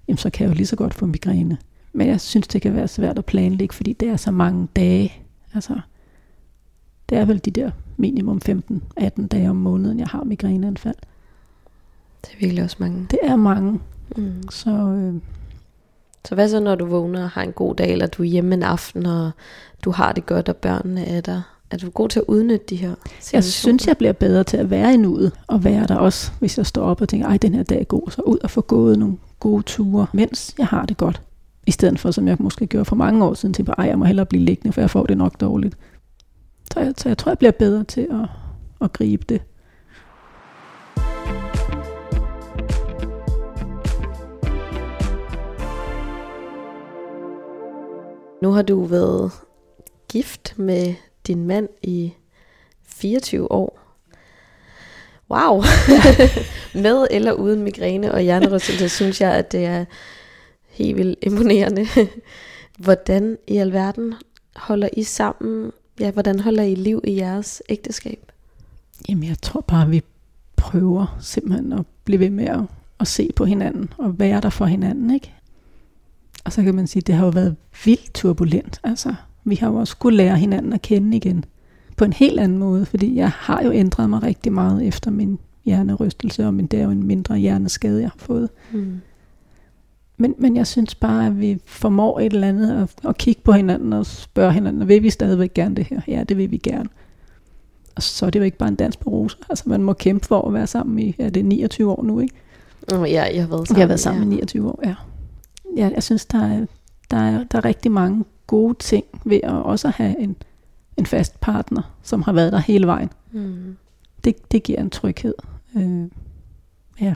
jamen så kan jeg jo lige så godt få migræne. Men jeg synes, det kan være svært at planlægge, fordi det er så mange dage. Altså, det er vel de der minimum 15-18 dage om måneden, jeg har migræneanfald. Det er virkelig også mange. Det er mange, Mm. så øh, Så hvad så, når du vågner og har en god dag, eller du er hjemme en aften, og du har det godt, og børnene er der? Er du god til at udnytte de her jeg synes, jeg bliver bedre til at være i nuet, og være der også, hvis jeg står op og tænker, ej, den her dag er god, så ud og få gået nogle gode ture, mens jeg har det godt. I stedet for, som jeg måske gjorde for mange år siden, tænkte, ej, jeg må hellere blive liggende, for jeg får det nok dårligt. Så jeg, så jeg tror, jeg bliver bedre til at, at gribe det. Nu har du været gift med din mand i 24 år. Wow! (laughs) med eller uden migræne og hjernerystelse, synes jeg, at det er helt vildt imponerende. (laughs) hvordan i alverden holder I sammen? Ja, hvordan holder I liv i jeres ægteskab? Jamen, jeg tror bare, vi prøver simpelthen at blive ved med at, at se på hinanden, og være der for hinanden, ikke? Og så kan man sige, at det har jo været vildt turbulent. Altså, vi har jo også skulle lære hinanden at kende igen på en helt anden måde, fordi jeg har jo ændret mig rigtig meget efter min hjernerystelse, og min, det er jo en mindre hjerneskade, jeg har fået. Mm. Men, men jeg synes bare, at vi formår et eller andet at, at kigge på hinanden og spørge hinanden, vil vi stadigvæk gerne det her? Ja, det vil vi gerne. Og så er det jo ikke bare en dans på roser. Altså man må kæmpe for at være sammen i, ja, det er 29 år nu, ikke? Ja, jeg har været sammen. Vi har været sammen ja. i 29 år, ja. Ja jeg synes, der er, der, er, der er rigtig mange gode ting ved at også have en, en fast partner, som har været der hele vejen. Mm. Det, det giver en tryghed. Øh, ja.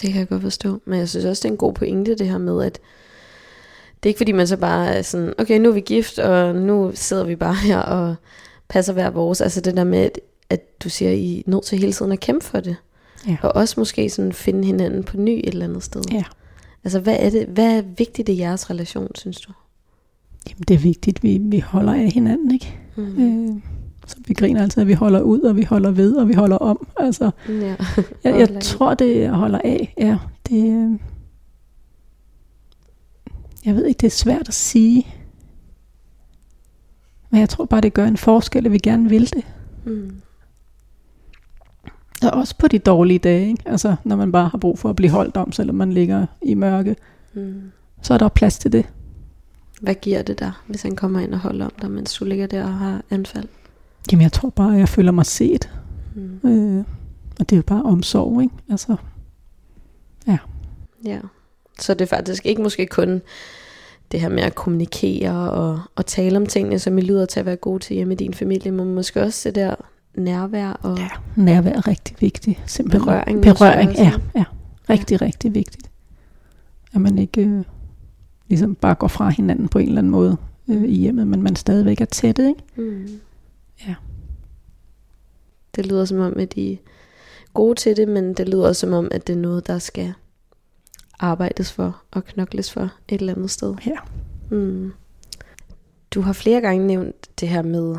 Det kan jeg godt forstå. Men jeg synes også, det er en god pointe, det her med, at det er ikke fordi, man så bare er sådan, okay, nu er vi gift, og nu sidder vi bare her og passer hver vores. Altså det der med, at, at du siger, I er nødt til hele tiden at kæmpe for det. Ja. Og også måske sådan finde hinanden på ny et eller andet sted. Ja. Altså hvad er det, hvad er vigtigt i jeres relation, synes du? Jamen, det er vigtigt, vi, vi holder af hinanden, ikke? Mm. Øh, så vi griner altid, at vi holder ud, og vi holder ved, og vi holder om. Altså, Ja. jeg, jeg tror, det jeg holder af. Ja, det, øh, jeg ved ikke, det er svært at sige. Men jeg tror bare, det gør en forskel, at vi gerne vil det. Mm. Og også på de dårlige dage, ikke? Altså, når man bare har brug for at blive holdt om, selvom man ligger i mørke, Mm. så er der plads til det. Hvad giver det dig, hvis han kommer ind og holder om dig, mens du ligger der og har anfald? Jamen, jeg tror bare, at jeg føler mig set. Mm. Øh, og det er jo bare omsorg, ikke? Altså, Ja. Så det er faktisk ikke måske kun det her med at kommunikere og, og tale om tingene, som I lyder til at være gode til hjemme i din familie, men måske også det der nærvær og Ja. nærvær er rigtig vigtigt. Simpelthen. Berøring Berøring, også, ja, ja. Rigtig, ja. rigtig vigtigt. At man ikke øh, ligesom bare går fra hinanden på en eller anden måde øh, i hjemmet, men man stadigvæk er tætte, ikke? Mm. Ja. Det lyder som om, at I er gode til det, men det lyder som om, at det er noget, der skal arbejdes for og knokles for et eller andet sted. Ja. Mm. Du har flere gange nævnt det her med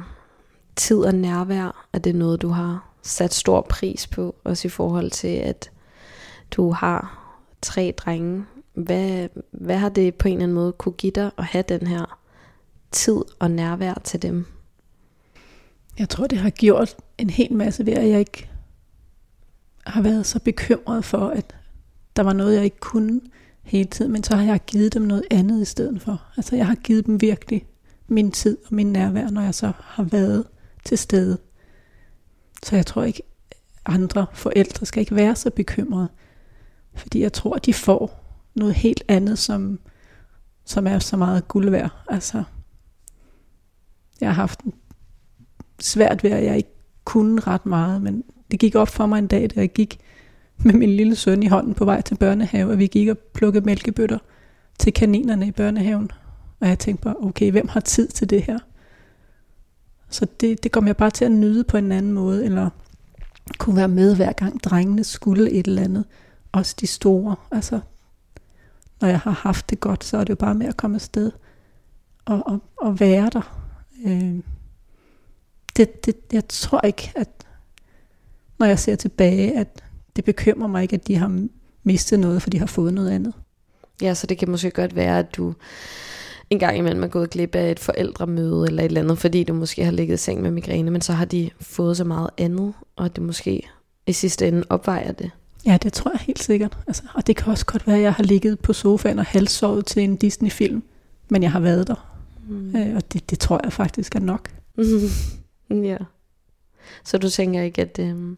tid og nærvær, at det er noget, du har sat stor pris på, også i forhold til, at du har tre drenge. Hvad, hvad har det på en eller anden måde kunne give dig at have den her tid og nærvær til dem? Jeg tror, det har gjort en hel masse ved, at jeg ikke har været så bekymret for, at der var noget, jeg ikke kunne hele tiden, men så har jeg givet dem noget andet i stedet for. Altså jeg har givet dem virkelig min tid og min nærvær, når jeg så har været til stede. Så jeg tror ikke, andre forældre skal ikke være så bekymrede, fordi jeg tror, de får noget helt andet, som, som er så meget guld værd. Altså, jeg har haft svært ved, at jeg ikke kunne ret meget, men det gik op for mig en dag, da jeg gik med min lille søn i hånden på vej til børnehave, og vi gik og plukkede mælkebøtter til kaninerne i børnehaven. Og jeg tænkte bare, okay, hvem har tid til det her? Så det, det kom jeg bare til at nyde på en anden måde, eller kunne være med hver gang drengene skulle et eller andet. Også de store. Altså, når jeg har haft det godt, så er det jo bare med at komme afsted og, og, og være der. Øh, det, det, jeg tror ikke, at når jeg ser tilbage, at det bekymrer mig ikke, at de har mistet noget, for de har fået noget andet. Ja, så det kan måske godt være, at du en gang imellem er gået glip af et forældremøde eller et eller andet, fordi du måske har ligget i seng med migræne, men så har de fået så meget andet, og det måske i sidste ende opvejer det. Ja, det tror jeg helt sikkert. Altså, og det kan også godt være, at jeg har ligget på sofaen og halvsovet til en Disney-film, men jeg har været der. Mm. Øh, og det, det tror jeg faktisk er nok. (laughs) ja. Så du tænker ikke, at, øhm,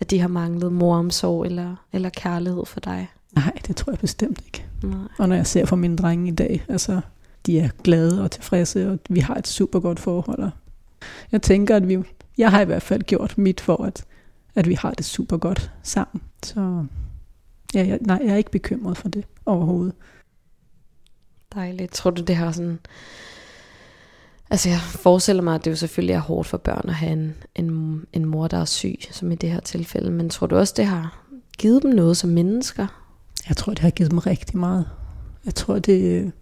at de har manglet moromsorg eller, eller kærlighed for dig? Nej, det tror jeg bestemt ikke. Nej. Og når jeg ser på mine drenge i dag, altså, de er glade og tilfredse, og vi har et super godt forhold. Jeg tænker, at vi, jeg har i hvert fald gjort mit for, at, at vi har det super godt sammen. Så ja, jeg, nej, jeg er ikke bekymret for det overhovedet. Dejligt. Tror du, det har sådan... Altså jeg forestiller mig, at det jo selvfølgelig er hårdt for børn at have en, en, en mor, der er syg, som i det her tilfælde. Men tror du også, det har givet dem noget som mennesker? Jeg tror, det har givet dem rigtig meget. Jeg tror, det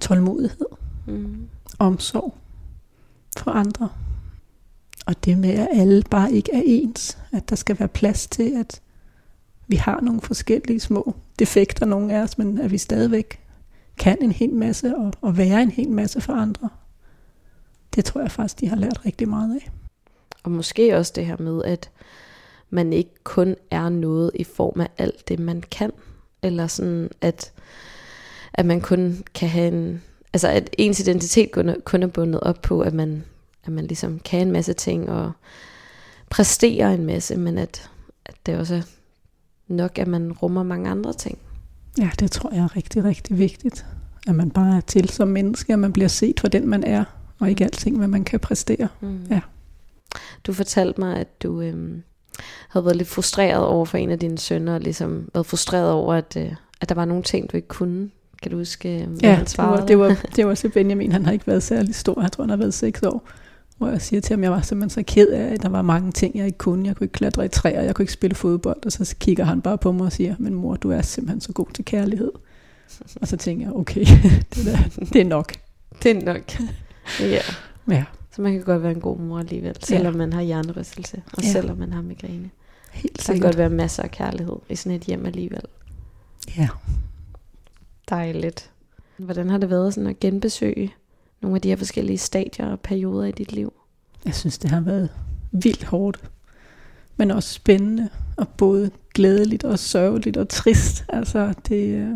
tålmodighed, Mm. omsorg for andre. Og det med, at alle bare ikke er ens. At der skal være plads til, at vi har nogle forskellige små defekter, nogle af os, men at vi stadigvæk kan en hel masse og, og være en hel masse for andre. Det tror jeg faktisk, de har lært rigtig meget af. Og måske også det her med, at man ikke kun er noget i form af alt det, man kan. Eller sådan, at, at man kun kan have en... Altså, at ens identitet kun er, kun er bundet op på, at man, at man ligesom kan en masse ting og præsterer en masse, men at, at det også er nok, at man rummer mange andre ting. Ja, det tror jeg er rigtig, rigtig vigtigt. At man bare er til som menneske, at man bliver set for den, man er, og ikke alting, hvad man kan præstere. Mm. Ja. Du fortalte mig, at du øhm, havde været lidt frustreret over for en af dine sønner, og ligesom været frustreret over, at, øh, at der var nogle ting, du ikke kunne. Kan du huske, øh, hvad Ja, han det svarede? var, det, var, (laughs) det var så Benjamin, han har ikke været særlig stor, jeg tror han har været seks år. Hvor jeg siger til ham, jeg var simpelthen så ked af, at der var mange ting, jeg ikke kunne. Jeg kunne ikke klatre i træer, jeg kunne ikke spille fodbold. Og så kigger han bare på mig og siger, men mor, du er simpelthen så god til kærlighed. Og så tænker jeg, okay, (laughs) det, der, det er nok. Det er nok. ja. Ja, Så man kan godt være en god mor alligevel, selvom man har hjernerystelse, og Ja. selvom man har migræne. helt Der kan godt være masser af kærlighed i sådan et hjem alligevel. Ja. Dejligt. Hvordan har det været sådan at genbesøge nogle af de her forskellige stadier og perioder i dit liv? Jeg synes, det har været vildt hårdt, men også spændende, og både glædeligt og sørgeligt og trist. Altså, det, øh,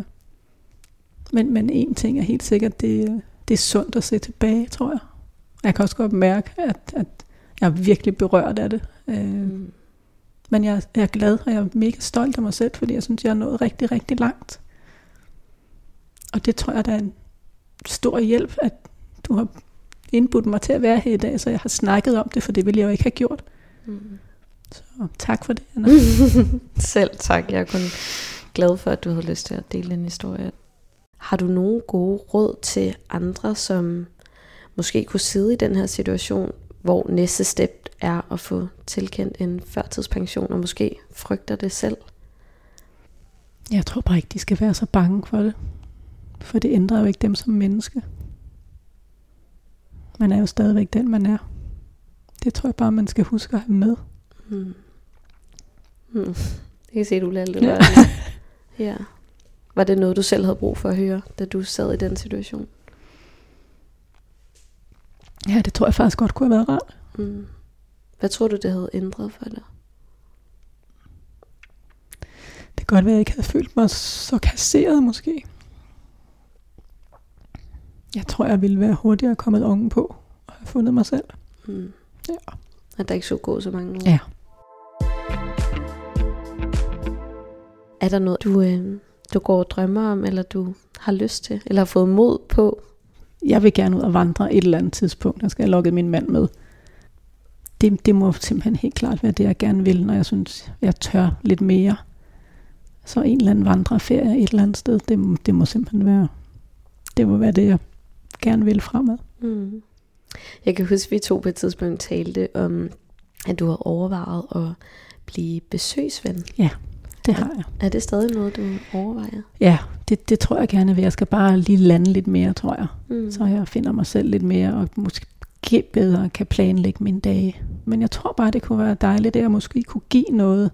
men, men en ting er helt sikkert, det, det er sundt at se tilbage, tror jeg. Jeg kan også godt mærke, at, at jeg er virkelig berørt af det. Øh, mm. Men jeg, jeg er glad, og jeg er mega stolt af mig selv, fordi jeg synes, jeg er nået rigtig, rigtig langt. Og det tror jeg, der er en stor hjælp, at du har indbudt mig til at være her i dag, så jeg har snakket om det, for det ville jeg jo ikke have gjort. Mm. Så tak for det, Anna. (laughs) Selv tak. Jeg er kun glad for, at du havde lyst til at dele en historie. Har du nogle gode råd til andre, som måske kunne sidde i den her situation, hvor næste step er at få tilkendt en førtidspension, og måske frygter det selv? Jeg tror bare ikke, de skal være så bange for det. For det ændrer jo ikke dem som menneske. Man er jo stadigvæk den, man er. Det tror jeg bare, man skal huske at have med. Hmm. Hmm. Jeg kan se, du lader det. Ja. (laughs) ja. Var det noget, du selv havde brug for at høre, da du sad i den situation? Ja, det tror jeg faktisk godt kunne have været rart. Mm. Hvad tror du, det havde ændret for dig? Det kan godt være, at jeg ikke havde følt mig så kasseret måske. Jeg tror, jeg ville være hurtigere kommet unge på og have fundet mig selv. Mm. Ja. At der ikke så gå så mange år. Ja. Er der noget, du, øh, du går og drømmer om, eller du har lyst til, eller har fået mod på? Jeg vil gerne ud og vandre et eller andet tidspunkt. Jeg skal have lukket min mand med. Det, det må simpelthen helt klart være det, jeg gerne vil, når jeg synes, jeg tør lidt mere. Så en eller anden vandreferie et eller andet sted, det, det må simpelthen være, det må være det, jeg gerne vil fremad. Mm. Jeg kan huske, at vi to på et tidspunkt talte om, at du har overvejet at blive besøgsven. Ja, det har jeg. Er det stadig noget, du overvejer? Ja, det, det tror jeg gerne vil. Jeg skal bare lige lande lidt mere, tror jeg. Mm. Så jeg finder mig selv lidt mere, og måske bedre kan planlægge mine dage. Men jeg tror bare, det kunne være dejligt, at jeg måske kunne give noget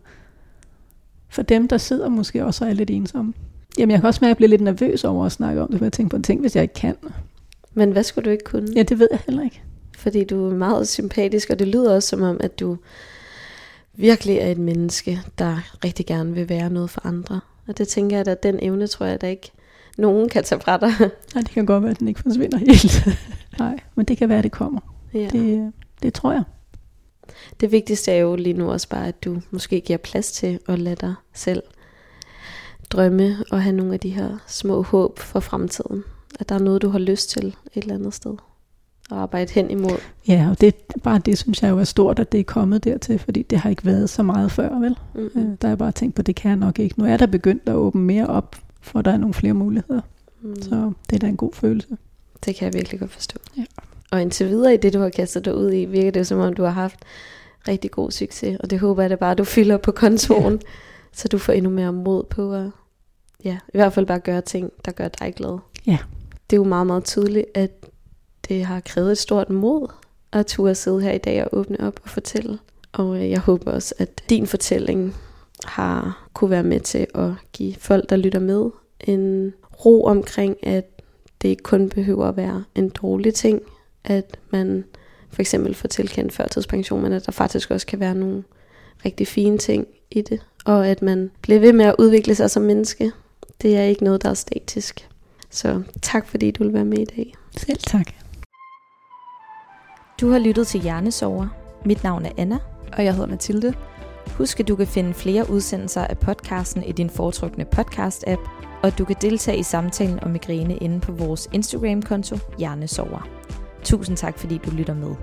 for dem, der sidder måske også og er lidt ensomme. Jamen, jeg kan også mærke, at jeg bliver lidt nervøs over at snakke om det, for jeg tænker på en ting, hvis jeg ikke kan. Men hvad skulle du ikke kunne? Ja, det ved jeg heller ikke. Fordi du er meget sympatisk, og det lyder også som om, at du virkelig er et menneske, der rigtig gerne vil være noget for andre. Og det tænker jeg, at den evne, tror jeg, at der ikke nogen kan tage fra dig. (laughs) Nej, det kan godt være, at den ikke forsvinder helt. (laughs) Nej, men det kan være, at det kommer. Ja. Det, det tror jeg. Det vigtigste er jo lige nu også bare, at du måske giver plads til at lade dig selv drømme og have nogle af de her små håb for fremtiden. At der er noget, du har lyst til et eller andet sted at arbejde hen imod. Ja, og det, bare det synes jeg jo er stort, at det er kommet dertil, fordi det har ikke været så meget før, vel? Mm-hmm. Der er bare tænkt på, det kan jeg nok ikke. Nu er der begyndt at åbne mere op, for der er nogle flere muligheder. Mm. Så det er da en god følelse. Det kan jeg virkelig godt forstå. Ja. Og indtil videre i det, du har kastet dig ud i, virker det som om, du har haft rigtig god succes. Og det håber jeg da bare, du fylder på kontoren, ja. så du får endnu mere mod på at ja, i hvert fald bare gøre ting, der gør dig glad. Ja. Det er jo meget, meget tydeligt, at det har krævet et stort mod at turde sidde her i dag og åbne op og fortælle. Og øh, jeg håber også, at din fortælling har kunne være med til at give folk, der lytter med, en ro omkring, at det ikke kun behøver at være en dårlig ting, at man for eksempel får tilkendt førtidspension, men at der faktisk også kan være nogle rigtig fine ting i det, og at man bliver ved med at udvikle sig som menneske. Det er ikke noget, der er statisk. Så tak fordi du vil være med i dag. Selv tak. Du har lyttet til Hjernesover. Mit navn er Anna. Og jeg hedder Mathilde. Husk, at du kan finde flere udsendelser af podcasten i din foretrukne podcast-app, og at du kan deltage i samtalen om migræne inde på vores Instagram-konto Hjernesover. Tusind tak, fordi du lytter med.